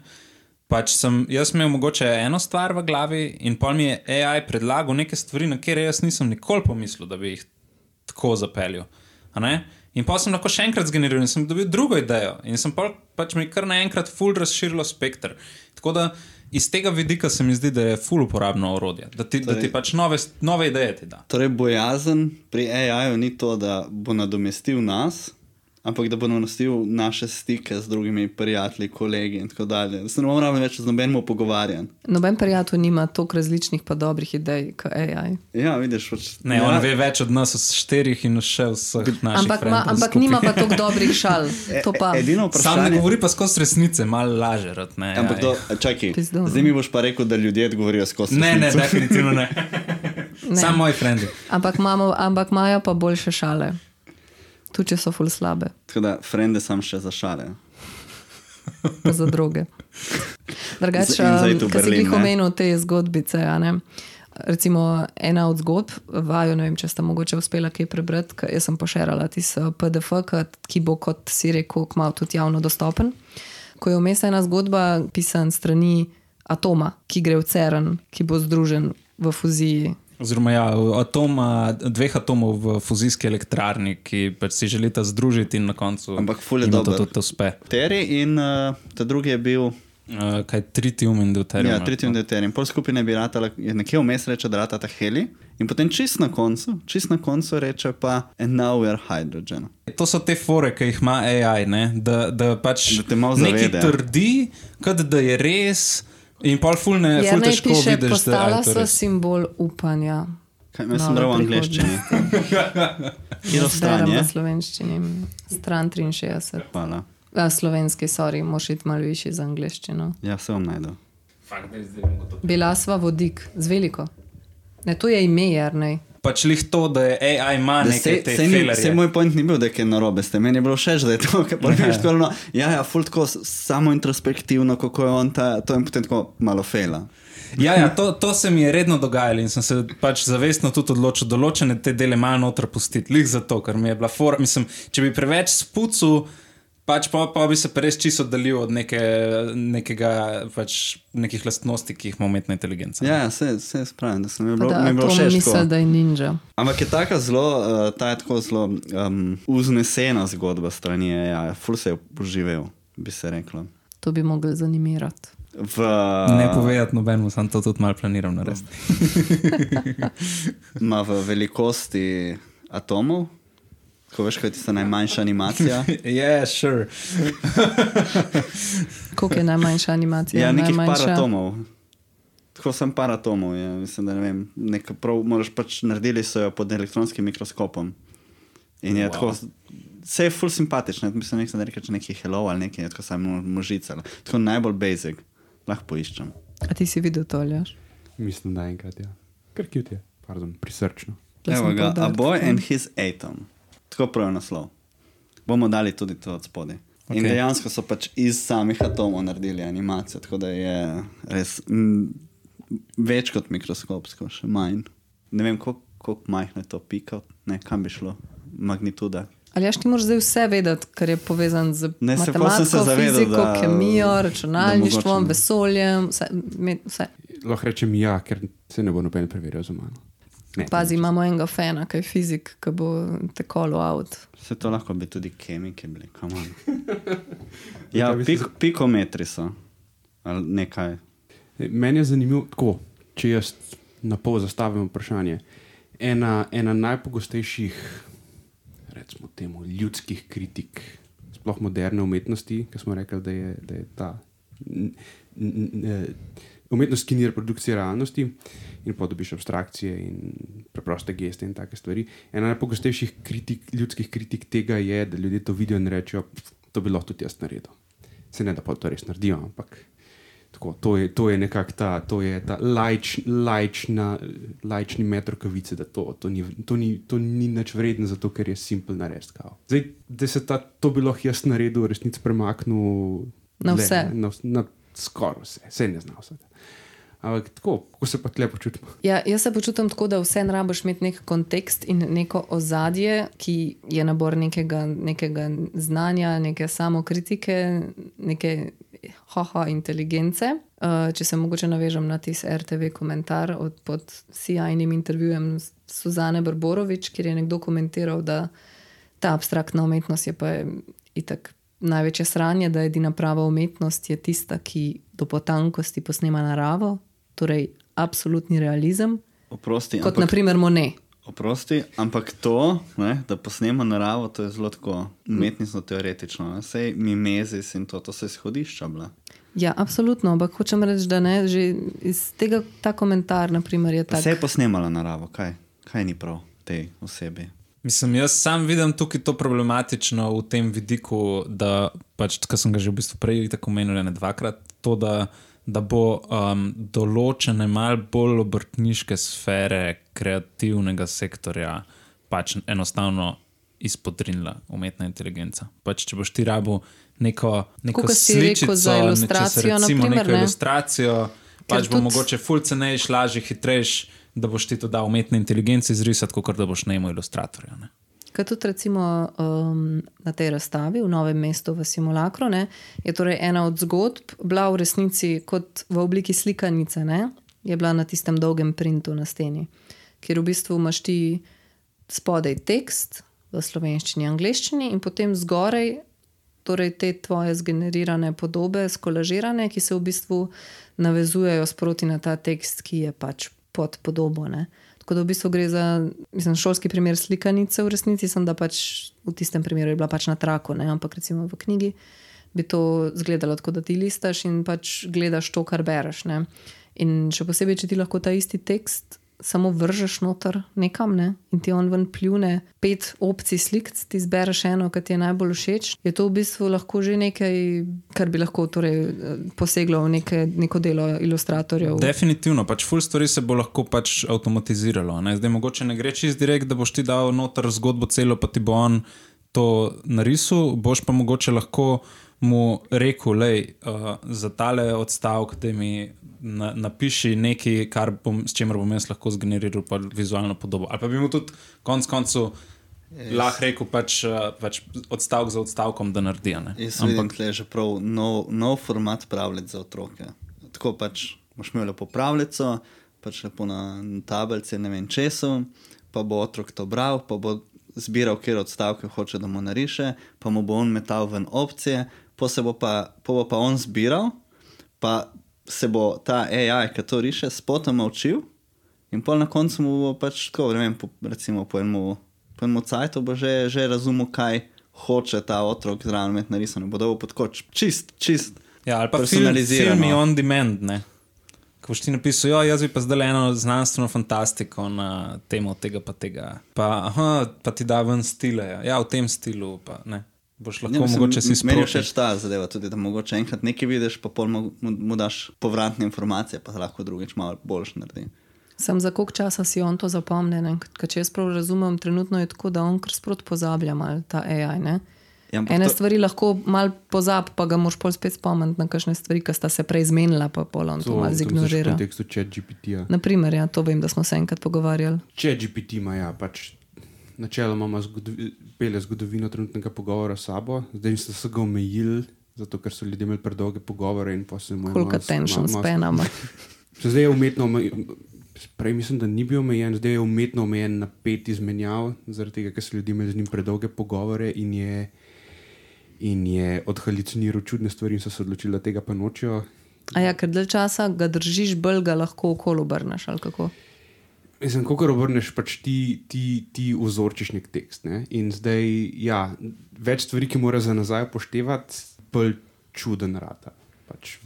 Speaker 2: Pač sem jaz imel mogoče eno stvar v glavi in pol mi je AI predlagal neke stvari, na kere jaz nisem nikoli pomislil, da bi jih tako zapeljal. In pa sem lahko še enkrat zgeneriral in sem dobil drugo idejo. In sem pa, pač mi kar naenkrat ful razširilo spektr. Tako da iz tega vidika se mi zdi, da je ful uporabno orodje, da ti, da ti
Speaker 1: Torej-
Speaker 2: pač nove, nove ideje ti da.
Speaker 1: Torej, bojazen pri AI-ju ni to, da bo nadomestil nas, ampak da bo nadomestil naše stike z drugimi prijatelji, kolegi in tako dalje. Da se ne bomo rabili več z nobenim pogovarjanjem.
Speaker 3: Noben prijatelj nima toliko različnih pa dobrih idej kot AI.
Speaker 1: Ja, vidiš, pač,
Speaker 2: Ne,
Speaker 1: ja,
Speaker 2: on ve več od nas, od štirih in še vseh naših
Speaker 3: Ampak, ma, ampak
Speaker 2: skupaj.
Speaker 3: nima pa toliko dobrih šal. [laughs] To pa.
Speaker 1: E, edino
Speaker 2: Sam ne
Speaker 1: vprašanje.
Speaker 2: govori pa skozi resnice, malo laže. Rad, ne,
Speaker 1: Ampak, do, čakaj,
Speaker 3: Pizdu, no.
Speaker 1: zdaj mi boš pa rekel, da ljudje govorijo skozi
Speaker 2: Ne, ne,
Speaker 1: resnico.
Speaker 2: definitivno ne.
Speaker 3: Ne.
Speaker 2: Samo moji frendi.
Speaker 3: Ampak imajo pa boljše šale. Tu, če so ful slabe,
Speaker 1: Tako da, frende sam še za šale.
Speaker 3: pa za droge. [laughs] Drugače,
Speaker 1: tu
Speaker 3: kar si jih omenil, te zgodbice. Recimo, ena od zgodb, vaju, ne vem, če sta mogoče uspela kaj prebrati, jaz sem pošerala tisti PDF, ki- ki bo, kot si rekel, kmalo tudi javno dostopen. Ko je vmes ena zgodba, pisan strani atoma, ki gre v CERN, ki bo združen v fuziji.
Speaker 2: Oziroma, ja, atoma, dveh atomov v fuzijski elektrarni, ki pač si želita združiti in na koncu.
Speaker 1: Ampak ful je
Speaker 2: jima to
Speaker 1: dober.
Speaker 2: tudi uspe.
Speaker 1: Teri in uh, ta drugi je bil.
Speaker 2: Uh, kaj tritium in deuterium.
Speaker 1: Ja, tritium deuterium. Pol skupaj ne bi ratala, je nekje vmes reče, da rata ta heli. In potem čist na koncu, čist na koncu reče pa, and now we are hydrogen.
Speaker 2: To so te fore, ki jih ima AI, ne? da, da pač
Speaker 1: Da
Speaker 2: nekaj
Speaker 1: zavede.
Speaker 2: trdi, kot da je res. In pol ful ne,
Speaker 3: Ja,
Speaker 2: ful
Speaker 3: naj
Speaker 2: težko
Speaker 3: piše,
Speaker 2: vidiš, da
Speaker 3: postala
Speaker 2: je to
Speaker 3: so
Speaker 2: res.
Speaker 3: simbol upanja.
Speaker 1: Kaj, jaz sem bral v angleščini. Kjer je?
Speaker 3: v slovenščini, stran 63.
Speaker 1: Hvala.
Speaker 3: A, slovenski, sorry, moš iti malo višji za angliščino.
Speaker 1: Ja, se vam najdel.
Speaker 3: Bila sva vodik, z veliko. Ne, to je ime, Jarnej.
Speaker 2: Pač lih to, da je AI ima nekaj
Speaker 1: Se,
Speaker 2: te
Speaker 1: se, ni,
Speaker 2: felerje.
Speaker 1: se moj point ni bil, da je kaj narobe, ste meni je bilo všeč, da je to, kar praviš [laughs] tako, no, ja, ja, ful tako samo introspektivno, kako je on ta, to je potem tako malo fela.
Speaker 2: Ja, ja to, to se mi je redno dogajalo in sem se pač zavestno tudi odločil, določene te dele malo noter pustiti. Lih zato, ker mi je bila fora. Mislim, če bi preveč spucu, pač pa, pa bi se res čisto oddaljil od neke, nekega, pač, nekih lastnosti, ki jih ima umetna inteligenca.
Speaker 1: Ja, ja, se, se spravim, da sem mi
Speaker 3: Pa
Speaker 1: bilo,
Speaker 3: Da,
Speaker 1: mi je bilo
Speaker 3: to
Speaker 1: všeč.
Speaker 3: misli,
Speaker 1: tako.
Speaker 3: da je ninja.
Speaker 1: Ampak je taka zelo, uh, ta je tako zelo um, uznesena zgodba strani ful se je uživel, bi se reklo.
Speaker 3: To bi mogli zanimirati.
Speaker 1: V,
Speaker 2: Ne povedati nobenemu, sem to tudi malo planiral narediti. [laughs]
Speaker 1: ima v velikosti atomov, ko veš, kaj je tista najmanjša animacija. [laughs]
Speaker 2: Ja, sure. [laughs]
Speaker 3: Koliko je najmanjša animacija?
Speaker 1: Ja, nekih
Speaker 3: najmanjša...
Speaker 1: par atomov. Tako sem par atomov, ja. mislim, da ne vem. Neka prav, moraš pač naredili so jo pod elektronskim mikroskopom. In je
Speaker 2: Wow.
Speaker 1: tako, vse je full simpatično, mislim, nek, da rečeš neki hello ali nekaj, je tako samo možica. Tako najbolj basic, lahko poiščem.
Speaker 3: A ti si videl to, Aljaš?
Speaker 4: Mislim, da enkrat, ja. Kar kjut je, pardon, prisrčno.
Speaker 1: Evo ga, A Boy and His Atom. Tako pravi naslov. Bomo dali tudi to od spodaj. Okay. In dejansko so pač iz samih atomov naredili animacijo, tako da je res m, več kot mikroskopsko, še manj. Ne vem, koliko koliko majhno je to pika, ne kam bi šlo, magnituda.
Speaker 3: Ali jaš ti moraš zdaj vse vedeti, kar je povezano z
Speaker 1: Ne, sem se
Speaker 3: matematiko,
Speaker 1: zavedal,
Speaker 3: fiziko,
Speaker 1: da-
Speaker 3: kemijo, računalništvom, vesoljem, vse. me- vse.
Speaker 4: Lahko rečem ja, ker se ne bo noben preverjal za mano. Ne,
Speaker 3: Pazi, imamo enega fena, ki je fizik, ki bo te kolo out.
Speaker 1: Vse to lahko bi tudi kemiki bili, on. [laughs] Ja, pik, pikometri so. Ali nekaj.
Speaker 4: Meni je zanimivo, tako, če jaz na pol zastavim vprašanje. Ena, ena najpogostejših, recimo, temu, ljudskih kritik, sploh moderne umetnosti, ki smo rekli, da je, da je ta n- n- n- eh, umetnost, ki ni reprodukcija realnosti in pa dobiš abstrakcije in preproste geste in take stvari. Ena najpogostejših kritik, ljudskih kritik tega je, da ljudje to vidijo in rečejo, "Pf, to bi lahko tudi jaz naredil. Se ne da pa to res naredijo, ampak Tako, to, je, to je nekako ta, to je ta lajč, lajčna, lajčni metr kavice, da to, to, ni, to, ni, to ni nič vredno, zato ker je simpel narediti. kao. Zdaj, da se ta, to bi lahko jaz naredil, v resnici premaknil
Speaker 3: Na
Speaker 4: le,
Speaker 3: vse.
Speaker 4: Na, vs- na skoraj vse, vse ne znam vse. Ampak tako, ko se pa tle počutimo.
Speaker 3: Ja, jaz se počutim tako, da vse rabiš imeti nek kontekst in neko ozadje, ki je nabor nekega, nekega znanja, neke samokritike, neke haha inteligence. Uh, če se mogoče navežem na tisti RTV komentar od, pod sjajnim intervjujem Suzane Barborovič, kjer je nekdo komentiral, da ta abstraktna umetnost je pa itak največje sranje, da edina prava umetnost je tista, ki do potankosti posnema naravo, torej absolutni realizem,
Speaker 1: Oprosti,
Speaker 3: kot
Speaker 1: ampak,
Speaker 3: naprimer Monet.
Speaker 1: oprosti, ampak to, ne, da posnemo naravo, to je zelo tako umetnostno teoretično. ne. Sej mimezis in to, to so izhodišča bila.
Speaker 3: Ja, absolutno, ampak hočem reči, da ne, že iz tega ta komentar naprimer, je
Speaker 1: Pa
Speaker 3: tak.
Speaker 1: se je posnemala naravo, kaj, kaj ni prav tej osebi.
Speaker 2: Mislim, jaz sam vidim tukaj to problematično v tem vidiku, da pač, kar sem ga že v bistvu prej tako omenil, ne dvakrat, to, da, da bo um, določene mal bolj obrtniške sfere kreativnega sektorja pač enostavno izpodrinila umetna inteligenca. Pač, če boš ti rabo neko, neko
Speaker 3: si rekel, za
Speaker 2: sličico,
Speaker 3: ilustracijo,
Speaker 2: se recimo
Speaker 3: na primer,
Speaker 2: neko
Speaker 3: ne.
Speaker 2: ilustracijo, pač bo
Speaker 3: tudi-
Speaker 2: mogoče ful cenejš, lažje, hitrejš, da boš ti to dal umetni inteligenci izrisati, kot da boš najmo ilustratorja. Ne?
Speaker 3: Kaj tudi recimo, um, na tej razstavi v Novem mestu v Simulakru ne, je torej ena od zgodb bila v resnici kot v obliki slikanice, ne, je bila na tistem dolgem printu na steni, kjer v bistvu imaš ti spodaj tekst v slovenščini in angleščini, in potem zgoraj torej te tvoje zgenerirane podobe, skolažirane, ki se v bistvu navezujejo sproti na ta tekst, ki je pač pod podobo. Ne. Tako da v bistvu gre za mislim, šolski primer slikanice, v resnici sem da pač v tistem primeru je bila pač na traku, ne? ampak recimo v knjigi bi to izgledalo tako, da ti listaš in pač gledaš to, kar bereš. Ne? In še posebej, če ti lahko ta isti tekst samo vržeš noter nekam ne? in ti on ven pljune pet opcij slik, ti zbereš eno, ki ti je najbolj všeč, je to v bistvu lahko že nekaj, kar bi lahko torej, eh, poseglo v neke, neko delo ilustratorjev.
Speaker 2: Definitivno, pač full stvari se bo lahko pač avtomatiziralo. Ne? Zdaj, mogoče ne gre čist direkt, da boš ti dal noter zgodbo celo, pa ti bo on to narisal, boš pa mogoče lahko mu rekel, lej, uh, za tale odstavek, da mi na, napiši nekaj, bom, s čimer bom jaz lahko zgeneriral vizualno podobo. Ali pa bi mu tudi konec koncev yes. lahko rekel, pač, uh, pač odstavek za odstavkom, da naredi. ne.
Speaker 1: Jaz vidim, da je že prav nov, nov format pravljic za otroke. Tako pač boš imel lepo pravljico, pač lepo na na tablici, ne vem česu, pa bo otrok to bral, pa bo zbiral, kje odstavke hoče, da mu nariše, pa mu bo on metal ven opcije, se bo pa, pa, bo pa on zbiral, pa se bo ta AI, ki to riše, spotoma učil. In pol na koncu mu bo pač tako, vem, po, recimo po enem, po enem cajtu bo že, že razumel, kaj hoče ta otrok zraven imeti narisano. Bo dobil podkoč, čist, čist.
Speaker 2: Ja, ali pa film,
Speaker 1: personalizirano.
Speaker 2: film je on demand. Ne? Ko boš ti napisal, jo, jaz bi pa zdaj eno znanstveno fantastiko na temo tega pa tega. Pa, aha, pa ti da ven stile. ja. Ja, v tem stilu. Pa, ne. Boš lahko
Speaker 1: Ja, mislim,
Speaker 2: mogoče si
Speaker 1: Meni je
Speaker 2: sproti.
Speaker 1: všeč ta zadeva, tudi da mogoče enkrat nekaj vidiš, pa pol mu, mu, mu daš povratne informacije, pa lahko drugič malo boljš naredi.
Speaker 3: Sem za koliko časa si on to zapomnil. Ker če jaz prav razumem, trenutno je tako, da on kar sprot pozablja mal ta AI. Ne?
Speaker 1: Ja, ampak
Speaker 3: Ene
Speaker 1: to-
Speaker 3: stvari lahko mal pozab, pa ga moš pol spet spomniti na kakšne stvari, ki sta se prej zmenila, pa pol on to, to mal
Speaker 4: v
Speaker 3: zignorira.
Speaker 4: kontekstu chat GPT-ja.
Speaker 3: Naprimer, ja, to vem, da smo se enkrat pogovarjali.
Speaker 4: Če GPT ima, ja, pač načeloma ima zgodovi, pele zgodovino trenutnega pogovora s sabo, zdaj so se ga omejili, zato ker so ljudje imeli predolge pogovore in pa se mu je
Speaker 3: Koliko span ima.
Speaker 4: Se Zdaj je umetno omejen, prej mislim, da ni bil omejen, zdaj je umetno omejen na pet izmenjav, zaradi tega, ker so ljudje imeli z njim predolge pogovore in je, in je odhaluciniral čudne stvari in so se odločili, da tega pa nočijo.
Speaker 3: A ja, ker dalj časa ga držiš, bolj ga lahko okolo obrneš ali kako.
Speaker 4: Mislim, ko obrneš, pač ti, ti, ti vzorčiš nek tekst. Ne? In zdaj, ja, več stvari, ki moraš za nazaj upoštevati, bolj čuden rata. Pač,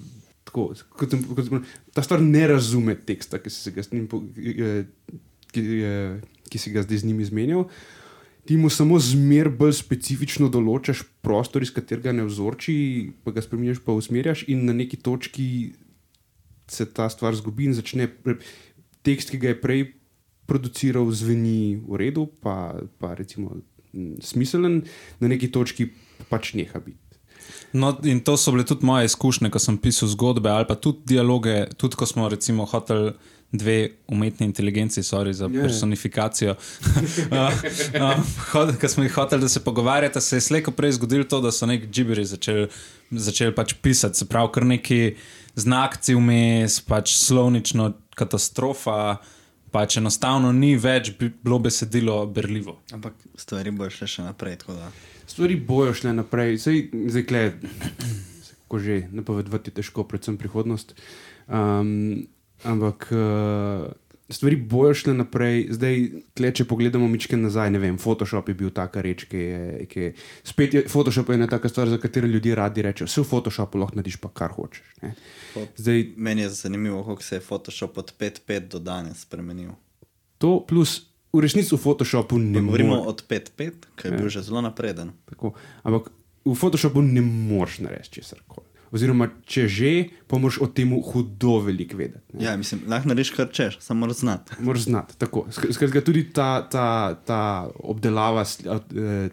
Speaker 4: tako, kot, kot, sem- ta stvar ne razume teksta, ki si ga, s njim eh, ki, eh, ki si ga zdaj z njim izmenjal. Ti mu samo zmer bolj specifično določaš prostor, iz katerega ne vzorči, pa ga spremeniš, pa usmerjaš, in na neki točki se ta stvar zgubi in začne. Tekst, ki ga je prej produciral, zveni v redu, pa, pa recimo smiselen, na neki točki pač neha biti.
Speaker 2: No, in to so bile tudi moje izkušnje, ko sem pisal zgodbe ali pa tudi dialoge, tudi ko smo recimo hoteli dve umetni inteligenci, sorry za
Speaker 4: ja.
Speaker 2: personifikacijo. uh, [laughs] Ko smo jih hoteli, da se pogovarjata, se je slejko prej zgodilo to, da so neki džiberi začeli začel pač pisati, se pravi, kar neki znakci vmes, pač slovnično katastrofa. Pač enostavno ni več bi bilo besedilo berljivo.
Speaker 1: Ampak stvari bojo šle še naprej. tako da-
Speaker 4: Stvari bojo šle naprej, zdaj, zdaj kle, ko že napovedovati je težko, predvsem prihodnost. Um, ampak uh, stvari bojo šle naprej, zdaj, kle, če pogledamo mičke nazaj, ne vem, Photoshop je bil taka reč, ki je, ki je spet je, Photoshop je ena taka stvar, za katero ljudje radi rečejo, vse v Photoshopu lahko narediš pa kar hočeš. Ne. Zdaj,
Speaker 1: Meni je zanimivo, kako se je Photoshop od 5.5 do danes spremenil.
Speaker 4: to plus v resnici v Photoshopu ne
Speaker 1: Govorimo
Speaker 4: more-
Speaker 1: od 5.5, ki je bil že zelo napreden.
Speaker 4: Tako. Ampak v Photoshopu ne moreš narediti česar koli. Oziroma, če že, pa moraš o tem hudo veliko vedeti. ne.
Speaker 1: Ja, mislim, lahko narediš kar češ, samo moraš znati.
Speaker 4: Moraš znati. tako. Sk- Skratka, tudi ta, ta, ta obdelava, eh,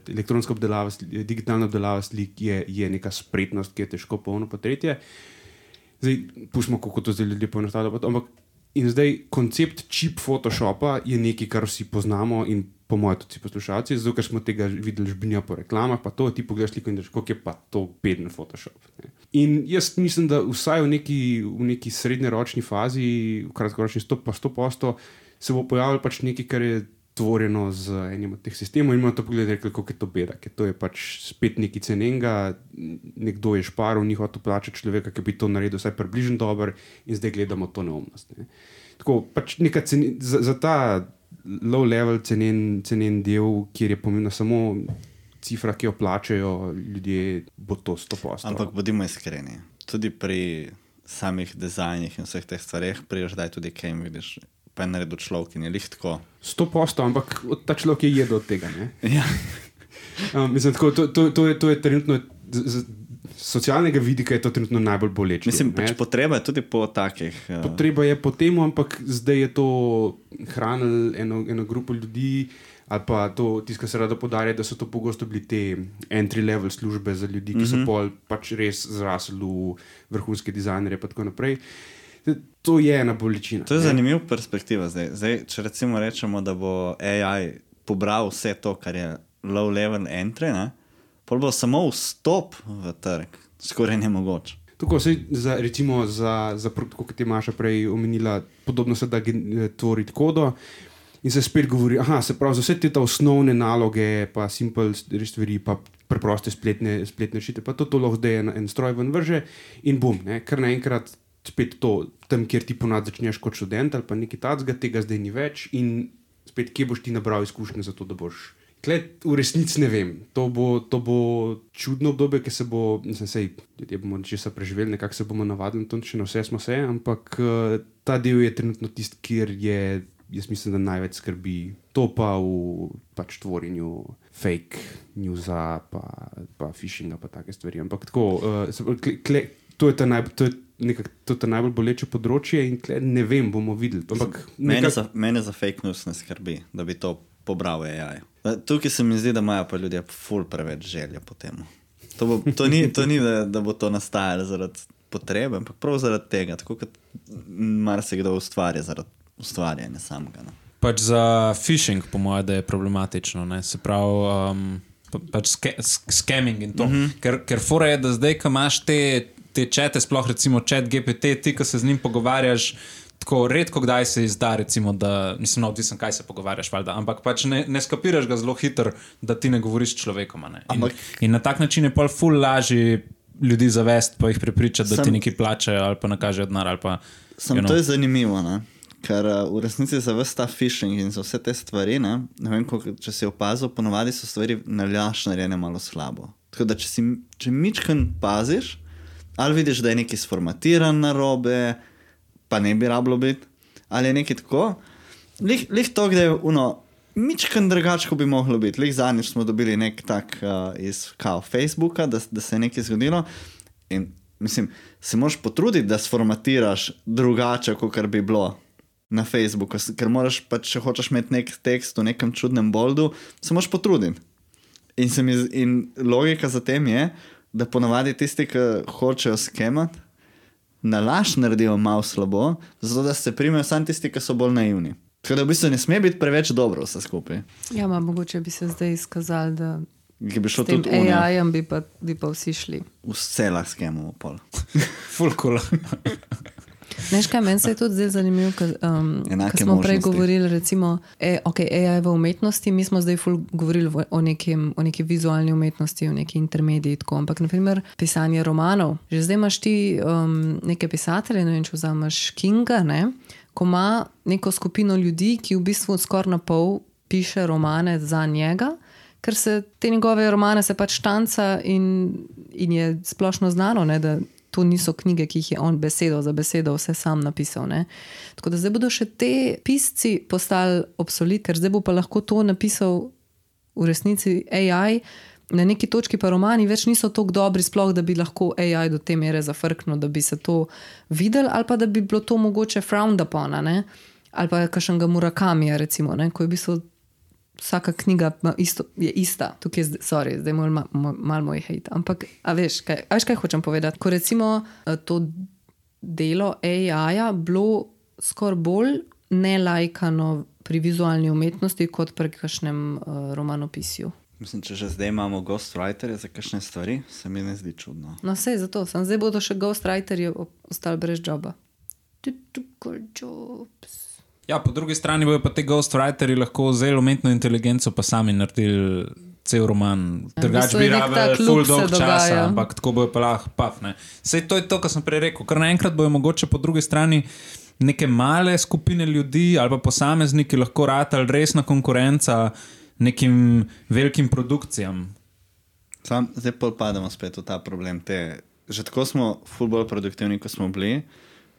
Speaker 4: elektronska obdelava, digitalna obdelava slik je, je neka spretnost, ki je težko polno pa tretje. Zdaj, pustimo, kako to zdaj ljudje poenostavljajo. Ampak in zdaj koncept čip Photoshopa je nekaj, kar vsi poznamo in po mojem tudi poslušalci, zato ker smo tega videli žbinja po reklamah, pa to ti pogledaš sliko in rečeš, kako je pa to beden Photoshop. Ne. In jaz mislim, da vsaj v neki, v neki srednjeročni fazi, v kratkoročni 100 pa 100 posto, se bo pojavilo pač nekaj, kar je tvorjeno z enim od teh sistemov in ima to pogled, kako je to beda, ker to je pač spet nekaj cenenga, nekdo je šparil, ni hotel plačati človeka, ki bi to naredil vsaj približno dober in zdaj gledamo to neumnost. Ne. Tako pač neka ceni, za, za ta low level cenen, cenen del, kjer je pomembna samo cifra, ki jo plačajo ljudje, bo to 100%.
Speaker 1: Ampak bodimo iskreni, tudi pri samih dizajnih in vseh teh stvareh, priješ daj tudi kaj jim vidiš. Pa je naredil človek in je lih tako.
Speaker 4: 100%, ampak od- ta človek je jedel od tega. Ne?
Speaker 1: Ja. [laughs]
Speaker 4: Um, mislim, tako, to, to, to, je, to je trenutno, z, z socialnega vidika je to trenutno najbolj boleče.
Speaker 1: Mislim,
Speaker 4: ne.
Speaker 1: pač potreba je tudi po takih. Uh,
Speaker 4: Potreba je po tem, ampak zdaj je to hranilo eno, eno grupo ljudi. Ali pa to, tisto, kar se rado podarja, da so to pogosto bili te entry-level službe za ljudi, ki so mm -hmm. pol pač res zrasli v vrhunske dizajnerje in tako naprej. To je ena bolečina.
Speaker 1: To je zanimiva perspektiva. Zdaj. Zdaj, če recimo rečemo, da bo AI pobral vse to, kar je low level entry, ne, pol bo samo vstop v trg skoraj nemogoč.
Speaker 4: Tako se za, recimo, za, za pro- tako kot je Maša prej omenila, podobno se da eh, tvoriti kodo. In se spet govori, da se pravi za vse te osnovne naloge, pa simple stvari, pa preproste spletne, spletne rešitve, pa to, to lahko zdaj en, en stroj ven vrže in bom, ne, kar naenkrat spet to, tam, kjer ti ponad začneš kot študent ali pa nekaj takega, tega zdaj ni več in spet kje boš ti nabral izkušnje za to, da boš. Tle, v resnici ne vem. To bo, to bo čudno obdobje, ki se bo, mislim, sej, ljudje bomo česa preživeli, nekako se bomo navadili, to še na vse smo se, ampak uh, ta del je trenutno tisti, kjer je, jaz mislim, da največ skrbi. To pa v pač tvorjenju fake newsa, pa, pa phishinga, pa take stvari. Ampak tako, uh, se, kle, kle, to je ta najbolj. To je Nekak, to je najbolj boleče področje, in tle ne vem, bomo videli. Ampak
Speaker 1: Mene
Speaker 4: nekak-
Speaker 1: za, mene za fake news ne skrbi, da bi to pobral AI. Tukaj se mi zdi, da imajo pa ljudje ful preveč želje po tem. To, bo, to ni, to ni da, da bo to nastajalo zaradi potrebe, ampak prav zaradi tega, tako kot marsikdo ustvarja zaradi ustvarjanja samega. No.
Speaker 2: Pač za phishing, po mojem, je problematično. Ne? Se pravi, um, pa, pač scamming in to. Mm -hmm. Ker, ker fora je, da zdaj, ko imaš te, te čete, sploh recimo čet GPT, ti, ko se z njim pogovarjaš. Tako redko kdaj se izda, recimo, da nisem no, odvisen, kaj se pogovarjaš, valjda, ampak pač ne, ne skapiraš ga zelo hitro, da ti ne govoriš s človekom. Ne? In,
Speaker 1: Ampak-
Speaker 2: in na tak način je pol ful lažje ljudi zavest, pa jih prepričati, da
Speaker 1: Sam-
Speaker 2: ti nekaj plačajo ali pa nakažejo denar. ali Pa,
Speaker 1: Sam
Speaker 2: you
Speaker 1: to
Speaker 2: know.
Speaker 1: je zanimivo, ne? ker uh, v resnici za vse ta phishing in za vse te stvari, ne, ne vem, koliko, če si opazil, ponovadi so stvari naljaš narejene malo slabo. Tako da, če, si, če mičken paziš, ali vidiš, da je nekaj sformatiran na robe, pa ne bi rablo biti, ali je nekaj tako, lih, lih to, da je uno. Mičken drugače, kot bi moglo biti. Lih zadnjič smo dobili nek tak uh, iz kao Facebooka, da, da se je nekaj zgodilo. In mislim, se moraš potruditi, da sformatiraš drugače, kot bi bilo na Facebooku. Ker moraš, pač, če hočeš imeti nek tekst v nekem čudnem boldu, se moraš potruditi. In, mi, in logika za tem je, da ponavadi tisti, ki hočejo skemati, na laž naredijo malo slabo, zato da se primejo samo tisti, ki so bolj naivni. Tako da v bistvu ne sme biti preveč dobro vse skupaj.
Speaker 3: Ja, ma, mogoče bi se zdaj izkazali, da
Speaker 1: Ki bi šlo tudi v
Speaker 3: AI-jem bi, pa- bi pa vsi šli.
Speaker 1: vse lahko skemamo pol.
Speaker 2: Ful cool. [laughs]
Speaker 3: Veš kaj, meni se je tudi zdelo zanimivo, ker um, ko smo prej
Speaker 1: možnosti.
Speaker 3: govorili recimo, e, okay, AI v umetnosti, mi smo zdaj ful govorili o, nekem, o neki vizualni umetnosti, o neki intermediji. Tako. Ampak, naprimer, pisanje romanov. Že zdaj imaš ti um, neke pisatelje, ne vem, če vzameš Kinga, ne, ko ima neko skupino ljudi, ki v bistvu skoraj na pol piše romane za njega. Ker se te njegove romane se pač štanca, in, in je splošno znano, ne, da to niso knjige, ki jih je on besedo za besedo vse sam napisal. Ne. Tako da zdaj bodo še te pisci postali obsolit, ker zdaj bo pa lahko to napisal v resnici AI. Na neki točki pa romani več niso tako dobri, sploh da bi lahko AI do te mere zafrknil, da bi se to videl, ali pa da bi bilo to mogoče frowned upon, ali pa kakšnega Murakamija, recimo, ne? ko je v bistvu vsaka knjiga isto, je ista. Tukaj je, zdaj- sorry, zdaj malo ma, ma, mal moj hate. Ampak, a veš, kaj, a veš, kaj hočem povedati? Ko recimo eh, to delo AI-ja bilo skoraj bolj nelajkano pri vizualni umetnosti kot pri kakšnem uh, romanopisju.
Speaker 1: Mislim, če že zdaj imamo ghostwriterje za kakšne stvari, se mi ne zdi čudno.
Speaker 3: No, vse zato, sem zdaj bodo še ghostwriterji ostali brez joba. Typical jobs.
Speaker 2: Ja, po drugi strani bojo pa te ghostwriteri lahko vzeli umetno inteligenco, pa sami naredili cel roman. Drugač
Speaker 3: bistvu
Speaker 2: bi rabili full dolg časa,
Speaker 3: dogaja.
Speaker 2: ampak tako bojo pa lahko pafne. Sej to je to, kar sem prej rekel. Kar naenkrat bojo mogoče po drugi strani neke male skupine ljudi ali pa posamezniki lahko ratali resna konkurenca nekim velikim produkcijam.
Speaker 1: Sam, zdaj pa pademo spet v ta problem. Te, že tako smo ful bolj produktivni, kot smo bili.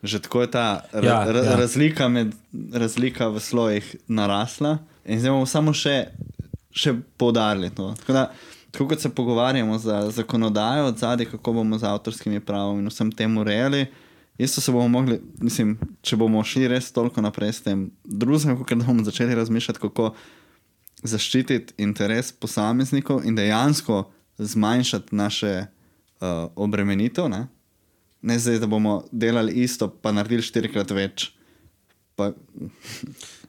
Speaker 1: Že tako je ta ra,
Speaker 2: Ja,
Speaker 1: ra,
Speaker 2: ja.
Speaker 1: razlika, med, razlika v slojih narasla, in zdaj bomo samo še, še poudarili to. Tako, da, tako kot se pogovarjamo za zakonodajo od zadaj, kako bomo z avtorskimi pravami in vsem tem urejali, isto se bomo mogli, mislim, če bomo šli res toliko naprej s tem drugim, kot da bomo začeli razmišljati, kako zaščititi interes posameznikov in dejansko zmanjšati naše uh, obremenitev. Ne? Ne zdaj, da bomo delali isto, pa naredili štirikrat več. Pa,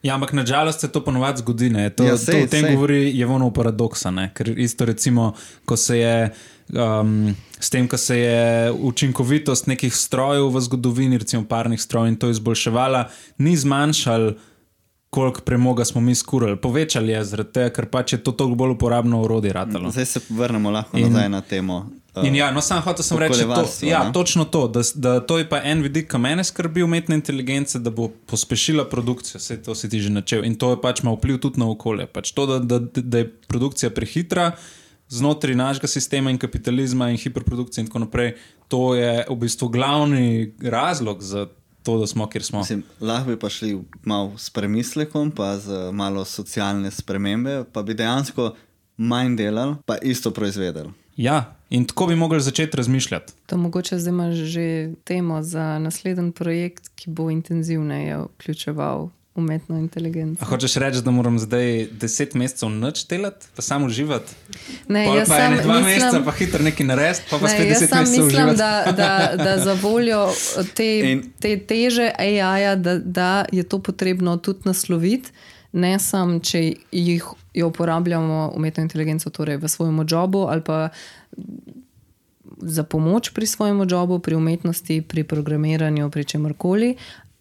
Speaker 2: Ja, ampak nažalost se to ponovadi zgodi. ne. To,
Speaker 1: Ja, sej,
Speaker 2: to o tem
Speaker 1: sej.
Speaker 2: govori Jevonov paradoksa. Ne? Ker isto recimo, ko se je. Um, s tem, ko se je učinkovitost nekih strojev v zgodovini, recimo parnih strojev, in to izboljševala, ni zmanjšal, koliko premoga smo mi skurili. Povečali je, zaradi tega, ker pač je to toliko bolj uporabno orodje. Ratalo.
Speaker 1: zdaj se vrnemo lahko
Speaker 2: In-
Speaker 1: nazaj na temo. Uh,
Speaker 2: In ja, no, sam hotel sem reči, to, ja,
Speaker 1: ne?
Speaker 2: točno to, da, da to je pa en vidik, ki mene skrbi umetna inteligenca, da bo pospešila produkcijo, vse to si ti že načel. In to je pač ima vpliv tudi na okolje. Pač to, da, da, da je produkcija prehitra znotraj našega sistema in kapitalizma in hiperprodukcije in tako naprej, to je v bistvu glavni razlog za to, da smo, kjer smo.
Speaker 1: Mislim, lahko bi pa šli malo s premislekom, pa z malo socialne spremembe, pa bi dejansko manj delali, pa isto proizvedeli.
Speaker 2: Ja, in tako bi mogli začeti razmišljati.
Speaker 3: To mogoče zdaj imaš že temo za naslednji projekt, ki bo intenzivneje vključeval umetno inteligenco.
Speaker 2: A hočeš reči, da moram zdaj deset mesecev noč delati, pa samo uživati?
Speaker 3: Ne,
Speaker 2: Pol
Speaker 3: jaz
Speaker 2: pa
Speaker 3: sam
Speaker 2: ene dva
Speaker 3: mislim-
Speaker 2: meseca, pa hitro nekaj narediti, pa pa
Speaker 3: Ne,
Speaker 2: spet
Speaker 3: jaz
Speaker 2: deset mesecev
Speaker 3: mislim,
Speaker 2: uživati.
Speaker 3: da, da, da za voljo te,
Speaker 1: In-
Speaker 3: te teže AI-ja, da, da je to potrebno tudi nasloviti, ne samo, če jih jo uporabljamo umetno inteligenco torej v svojem jobu ali pa za pomoč pri svojem jobu, pri umetnosti, pri programiranju, pri čemorkoli.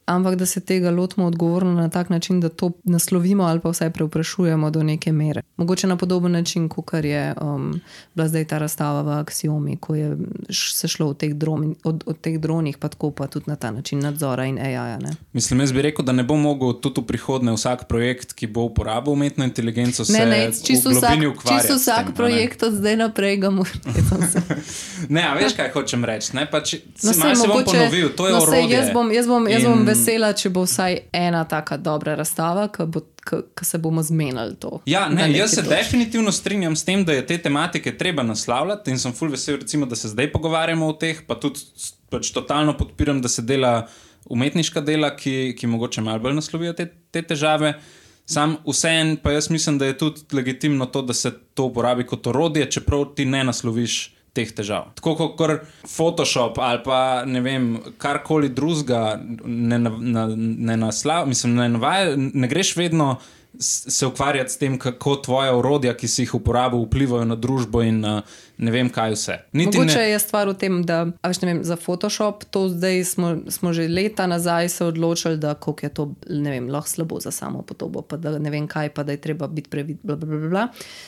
Speaker 3: Ampak da se tega lotimo odgovorno na tak način, da to naslovimo ali pa vsaj preoprašujemo do neke mere. Mogoče na podoben način, kot je um, bila zdaj ta razstava v Axiomi, ko je se šlo teh, dron, od, od teh dronih, pa tako pa tudi na ta način nadzora in AI-ja. ne.
Speaker 2: Mislim, jaz bi rekel, da ne bo mogel tudi v prihodnje vsak projekt, ki bo uporabil umetno inteligenco, se
Speaker 3: Ne, ne, čisto
Speaker 2: v
Speaker 3: vsak, čisto
Speaker 2: s tem,
Speaker 3: vsak
Speaker 2: ne.
Speaker 3: projekt od zdaj naprej ga mora. [laughs]
Speaker 2: Ne, a veš, kaj hočem reči. Ne, pač,
Speaker 3: No,
Speaker 2: se, se bom ponovil, to je
Speaker 3: no,
Speaker 2: orodje.
Speaker 3: jaz bom, jaz, bom, jaz bom vesela, če bo vsaj ena taka dobra razstava, ki se bomo zmenili to.
Speaker 2: Ja, ne, jaz se
Speaker 3: točki.
Speaker 2: definitivno strinjam s tem, da je te tematike treba naslavljati in sem full vesel, recimo, da se zdaj pogovarjamo o teh, pa tudi pač totalno podpiram, da se dela umetniška dela, ki, ki mogoče malo bolj naslovijo te, te težave. Sam vseen, pa jaz mislim, da je tudi legitimno to, da se to uporabi kot orodje, čeprav ti ne nasloviš teh težav. Tako kot Photoshop ali pa ne vem, karkoli drugega ne, na- na- ne naslava, mislim, ne navaja, ne greš vedno s- se ukvarjati s tem, kako tvoje urodja, ki si jih uporabil, vplivajo na družbo in uh, ne vem kaj vse. Niti
Speaker 3: Mogoče
Speaker 2: ne,
Speaker 3: je stvar v tem, da veš, vem, za Photoshop to zdaj smo, smo že leta nazaj se odločili, da je to vem, lahko slabo za samo podobo, pa da ne vem kaj, pa da je treba biti previd. Bla, bla, bla, bla.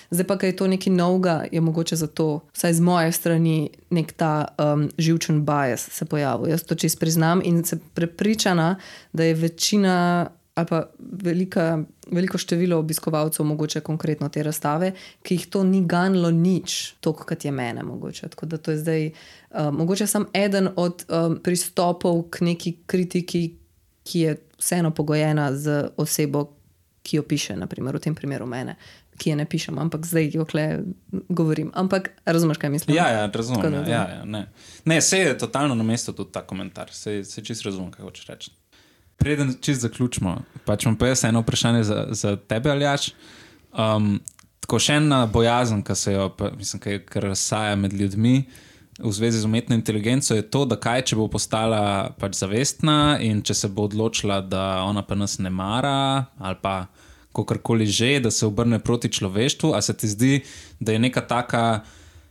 Speaker 3: Zdaj pa, ker je to nekaj novega, je mogoče zato, vsaj z moje strani, nek ta um, živčen bias se pojavil. Jaz to čist priznam in sem prepričana, da je večina ali pa velika, veliko število obiskovalcev, mogoče konkretno te razstave, ki jih to ni ganilo nič, toliko kot je mene. Mogoče. Tako da to je zdaj, uh, mogoče sem eden od um, pristopov k neki kritiki, ki je vseeno pogojena z osebo, ki jo piše, naprimer, v tem primeru mene. Ki je ne pišem, ampak zdaj jo kle govorim. Ampak razumeš, kaj mislim?
Speaker 2: Ja, ja, razumem. Ja, ja, ja, ne. ne, se je totalno na mestu tudi ta komentar, se, se čist razumem, kaj hočeš reči. Preden čist zaključimo, pač pa jaz eno vprašanje za, za tebe, Aljaš. Um, tako še ena bojazen, ki se jo, pa, mislim, ki kar razsaja med ljudmi v zvezi z umetno inteligenco, je to, da kaj, če bo postala pač zavestna in če se bo odločila, da ona pa nas ne mara ali pa kakorkoli že, da se obrne proti človeštvu, a se ti zdi, da je neka taka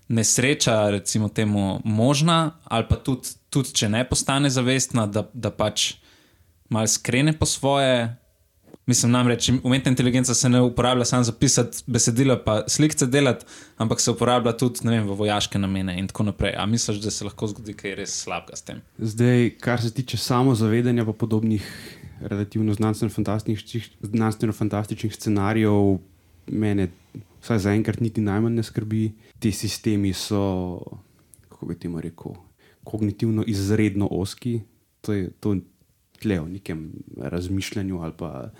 Speaker 2: nesreča, recimo, temu možna, ali pa tudi, tudi če ne postane zavestna, da, da pač malo skrene po svoje. Mislim, namreč umetna inteligenca se ne uporablja samo za pisati besedila, pa slike delati, ampak se uporablja tudi vem, v vojaške namene in tako naprej. A misliš, da se lahko zgodi kaj res slabega s tem?
Speaker 4: Zdaj, kar se tiče samozavedanja, pa podobnih relativno znanstveno-fantastičnih znanstveno scenarijev, mene vsaj zaenkrat niti najmanj ne skrbi. Ti sistemi so, kako bi temu rekel, kognitivno izredno oski. To je to tle v nekem razmišljanju ali pa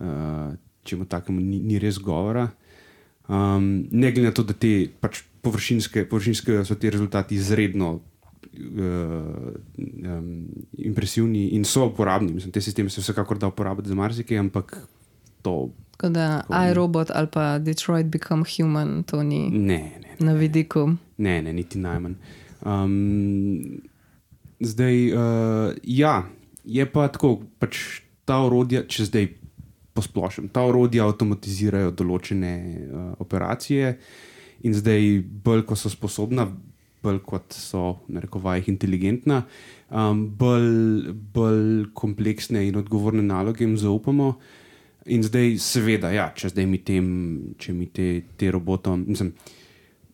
Speaker 4: uh, čemu takemu ni, ni res govora. Um, ne glede na to, da te pač površinske, površinske so ti rezultati izredno uh, um, impresivni in so uporabni. Mislim, te sisteme se vsekakor da uporabiti za marsikaj, ampak to
Speaker 3: Tako da iRobot ali pa Detroit Become Human, to ni
Speaker 4: ne, ne,
Speaker 3: na vidiku.
Speaker 4: ne, ne niti najmanj. Um, zdaj, uh, ja, je pa tako, pač ta orodja, če zdaj posplošim, ta orodja avtomatizirajo določene uh, operacije in zdaj, bolj ko so sposobna, bolj kot so, na rekovajih, inteligentna, um, bolj, bolj kompleksne in odgovorne naloge jim zaupamo. In zdaj, seveda, ja, če zdaj mi tem, če mi te, te robotom, mislim,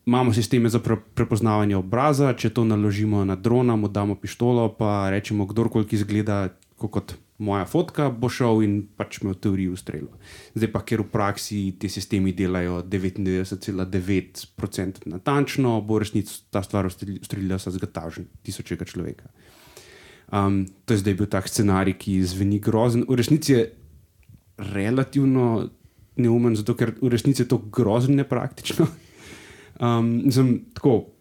Speaker 4: imamo sisteme za pre, prepoznavanje obraza, če to naložimo na drona, mu damo pištolo, pa rečemo, kdorkoli ki izgleda tako kot moja fotka, bo šel in pač me v teoriji ustrelil. Zdaj pa, ker v praksi ti sistemi delajo 99,9% natančno, bo resnici ta stvar ustrelila sa zgatažen tisočega človeka. Um, to je zdaj bil tak scenarij, ki zveni grozen. V resnici je relativno neumen, zato ker v resnici je to grozno nepraktično. [laughs] Um, sem tako.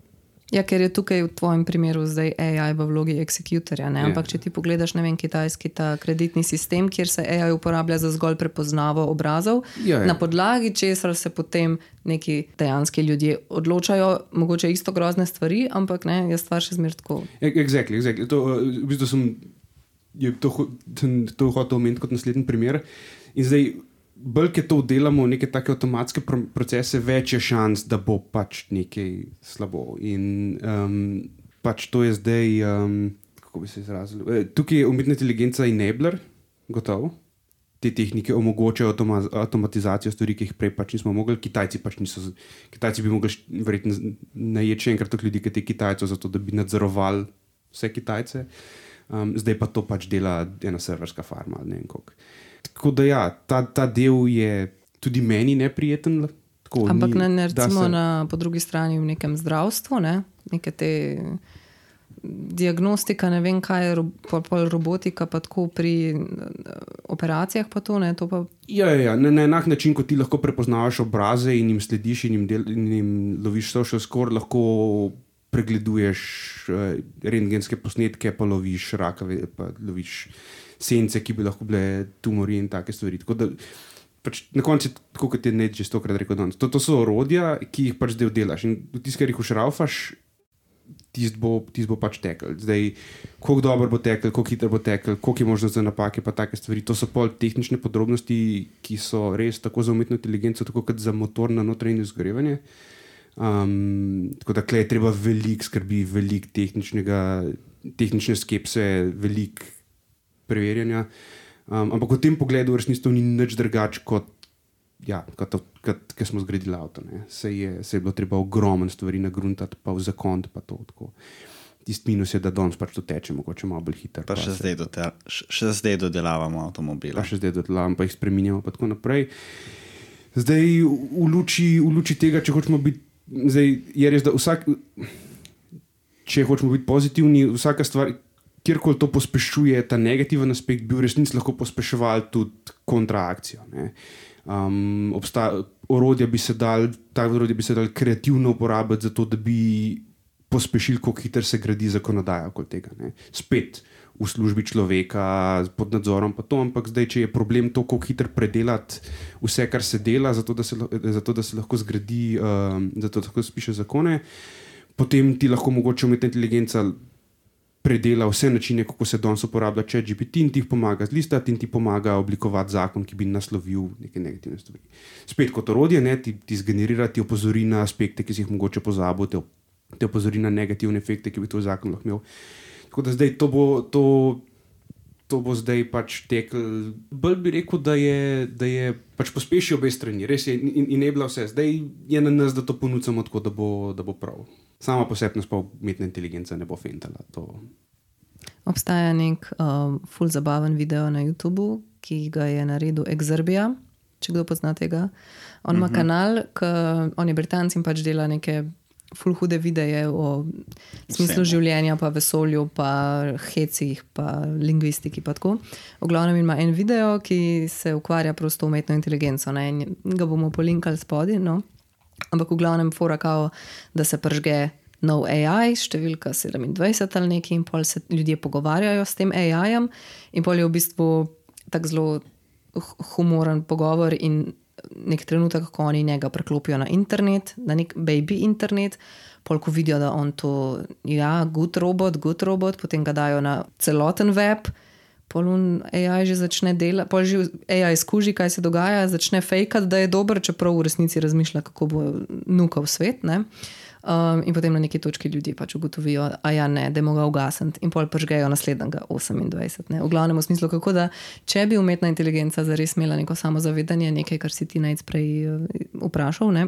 Speaker 3: Ja, ker je tukaj v tvojem primeru zdaj AI v vlogi executorja.
Speaker 4: Ja.
Speaker 3: Ampak, če ti pogledaš, ne vem, kitajski ta kreditni sistem, kjer se AI uporablja za zgolj prepoznavo obrazov,
Speaker 4: Ja, ja.
Speaker 3: na podlagi česar se potem neki dejanski ljudje odločajo, mogoče isto grozne stvari, ampak ne, je stvar še zmeraj tako.
Speaker 4: Exactly, exactly. To, uh, v bistvu sem, to, sem to hotel omeniti kot naslednji primer. In zdaj, bolj, ki to delamo, neke take avtomatske pro procese, več je šans, da bo pač nekaj slabo. In um, pač to je zdaj, um, kako bi se izrazil. Eh, Tukaj je umetna inteligenca enabler, gotovo. Te tehnike omogočajo avtoma avtomatizacijo stvari, ki jih prej pač nismo mogli. Kitajci pač niso. Kitajci bi mogli verjetno najeti še enkrat toliko ljudi, kot je Kitajcev, zato da bi nadzorovali vse Kitajce. Um, zdaj pa to pač dela ena serverska farma ali ne vem koliko. Tako da ja, ta, ta del je tudi meni neprijeten. Tako,
Speaker 3: Ampak
Speaker 4: ni-
Speaker 3: ne, recimo
Speaker 4: se-
Speaker 3: na, po drugi strani v nekem zdravstvu, ne? neke te diagnostika, ne vem kaj, ro, pol, robotika, pa tako pri eh, operacijah, pa to ne. To pa,
Speaker 4: Ja, ja, ja. Na, na enak način, kot ti lahko prepoznavaš obraze in jim slediš in jim, del, in jim loviš social score, lahko pregleduješ uh, rentgenske posnetke, pa loviš rakave, pa loviš sence, ki bi lahko bile tumori in take stvari. Tako da, pač, na koncu tako, kot je neč že stokrat rekel. danes. To, to so orodja, ki jih pač zdaj delaš. In tisti, ki jih ušraufaš, tisti bo, tist bo pač tekel. Zdaj, koliko dobro bo tekel, koliko hitro bo tekel, koliko je možnost za napake, pa take stvari. To so pol tehnične podrobnosti, ki so res tako za umetno inteligenco, tako kot za motor na notranje izgorevanje. Um, tako da je treba veliko skrbi, veliko tehnične skepse, veliko preverjanja. Um, ampak v tem pogledu v resnici to ni nič drugače kot ja, ki smo zgradili avto. Se je, se je bilo treba ogromno stvari nagruntati, pa v zakon. Tisti minus je, da danes pač to teče, mogoče malo bolj hitro.
Speaker 1: Pa, pa še, zdaj dote, še zdaj dodelavamo avtomobile.
Speaker 4: Pa še zdaj dodelavamo, pa jih spremenjamo, in tako naprej. Zdaj, v luči, v luči tega, če hočemo biti, zdaj, je res, da vsak, če hočemo biti pozitivni, vsaka stvar, kjerkoli to pospešuje, ta negativen aspekt, bi v resnici lahko pospeševal tudi kontraakcijo. Ne? Um, orodja bi se dal, ta orodja bi se dal kreativno uporabiti, zato da bi pospešili, kako hitro se gradi zakonodaja okoli tega. Ne. Spet v službi človeka, pod nadzorom, pa to, ampak zdaj, če je problem to, kako hitro predelati vse, kar se dela, zato da se, zato, da se lahko zgradi, um, zato da lahko spiše zakone, potem ti lahko mogoče umetna inteligenca predela vse načine, kako se danes uporablja če GPT in ti pomaga zlistati in ti pomaga oblikovati zakon, ki bi naslovil neke negativne stvari. Spet kot orodje, ne, ti, ti zgenerira, ti opozori na aspekte, ki si jih mogoče pozabil, te, te opozori na negativne efekte, ki bi to zakon lahko imel. Tako da zdaj to bo. To, To bo zdaj pač tekel. Bolj bi rekel, da je, da je pač pospešil obe strani, res je in, in ne bila vse. Zdaj je na nas, da to ponudimo tako, da bo, da bo prav. Sama posebnost pa umetna inteligenca ne bo fentala. To.
Speaker 3: Obstaja nek um, full zabaven video na YouTubu, ki ga je naredil Exerbia, če kdo pozna tega. On ima mhm. -huh. kanal, ki on je Britanc in pač dela neke full hude videe o smislu Vsemo. življenja, pa vesolju, pa hecih, pa lingvistiki. Pa v glavnem ima en video, ki se ukvarja prosto umetno inteligenco. Ne? In ga bomo polinkali spodaj. No? Ampak v glavnem fora kao, da se pržge nov AI, številka 27 ali nekaj, in pol se ljudje pogovarjajo s tem AI-jem, in pol je v bistvu tako zelo humoren pogovor in nek trenutek, ko oni njega preklopijo na internet, na nek baby internet. Pol, ko vidijo, da on to, ja, good robot, good robot, potem ga dajo na celoten web, polun AI že začne delati, pol že AI skuži, kaj se dogaja, začne fejkati, da je dober, čeprav v resnici razmišlja, kako bo nukal svet. Ne? Um, in potem na neki točki ljudje pač ugotovijo, da ja, ne, da je mogel ugasniti, in pol pržgejo naslednjega 28. Ne? V glavnem, v smislu, kako da, če bi umetna inteligenca zares imela neko samozavedanje, nekaj, kar si ti najprej uh, vprašal, ne?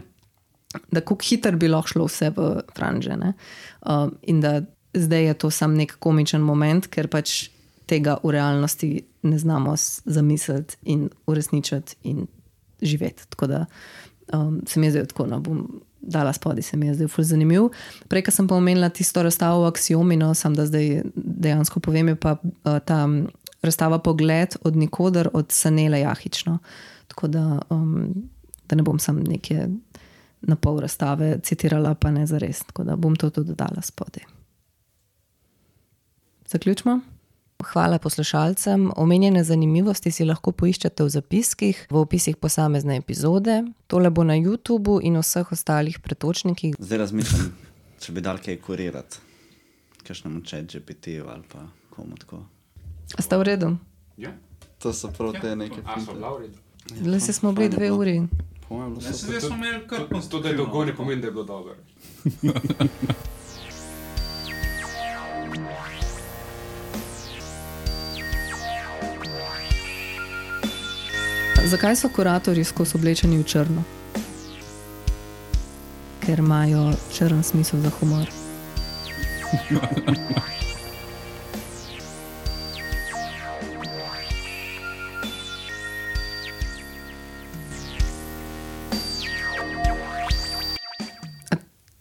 Speaker 3: da kako hitro bi lahko šlo vse v franže. Um, in da zdaj je to sam nek komičen moment, ker pač tega v realnosti ne znamo zamisliti in uresničiti in živeti. Tako da um, se mi zdi tako, no, bom dala spodaj, se mi je zdaj zelo zanimiv. Prej sem pa omenila tisto razstavo v Axiomi, no, sem da zdaj dejansko povem, je pa uh, ta razstava Pogled od nikoder, od Sanele Jahično. Tako da, um, da ne bom sam nekje na pol razstave citirala, pa ne za res. Tako da bom to tudi dodala spodaj. Zaključimo. Hvala poslušalcem. Omenjene zanimivosti si lahko poiščete v zapiskih, v opisih posamezne epizode. Tole bo na YouTubu in vseh ostalih pretočnikih.
Speaker 1: Zdaj razmišljam, če bi dal kaj kurirati, kakšnemu če GPT ali pa komu tako.
Speaker 3: A ste v redu?
Speaker 4: Ja.
Speaker 1: To so prav te ja, neke
Speaker 3: stvari. Le se smo bili dve uri.
Speaker 2: Zdaj smo imeli kar konstruktivno.
Speaker 4: To, da je dolgo, ne pomeni, da je bilo dobro. [laughs]
Speaker 3: Zakaj so kuratorji skozi oblečeni v črno? Ker imajo črn smisel za humor. [laughs]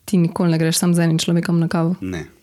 Speaker 3: Ti nikoli ne greš sam z enim človekom na kavo?
Speaker 1: Ne.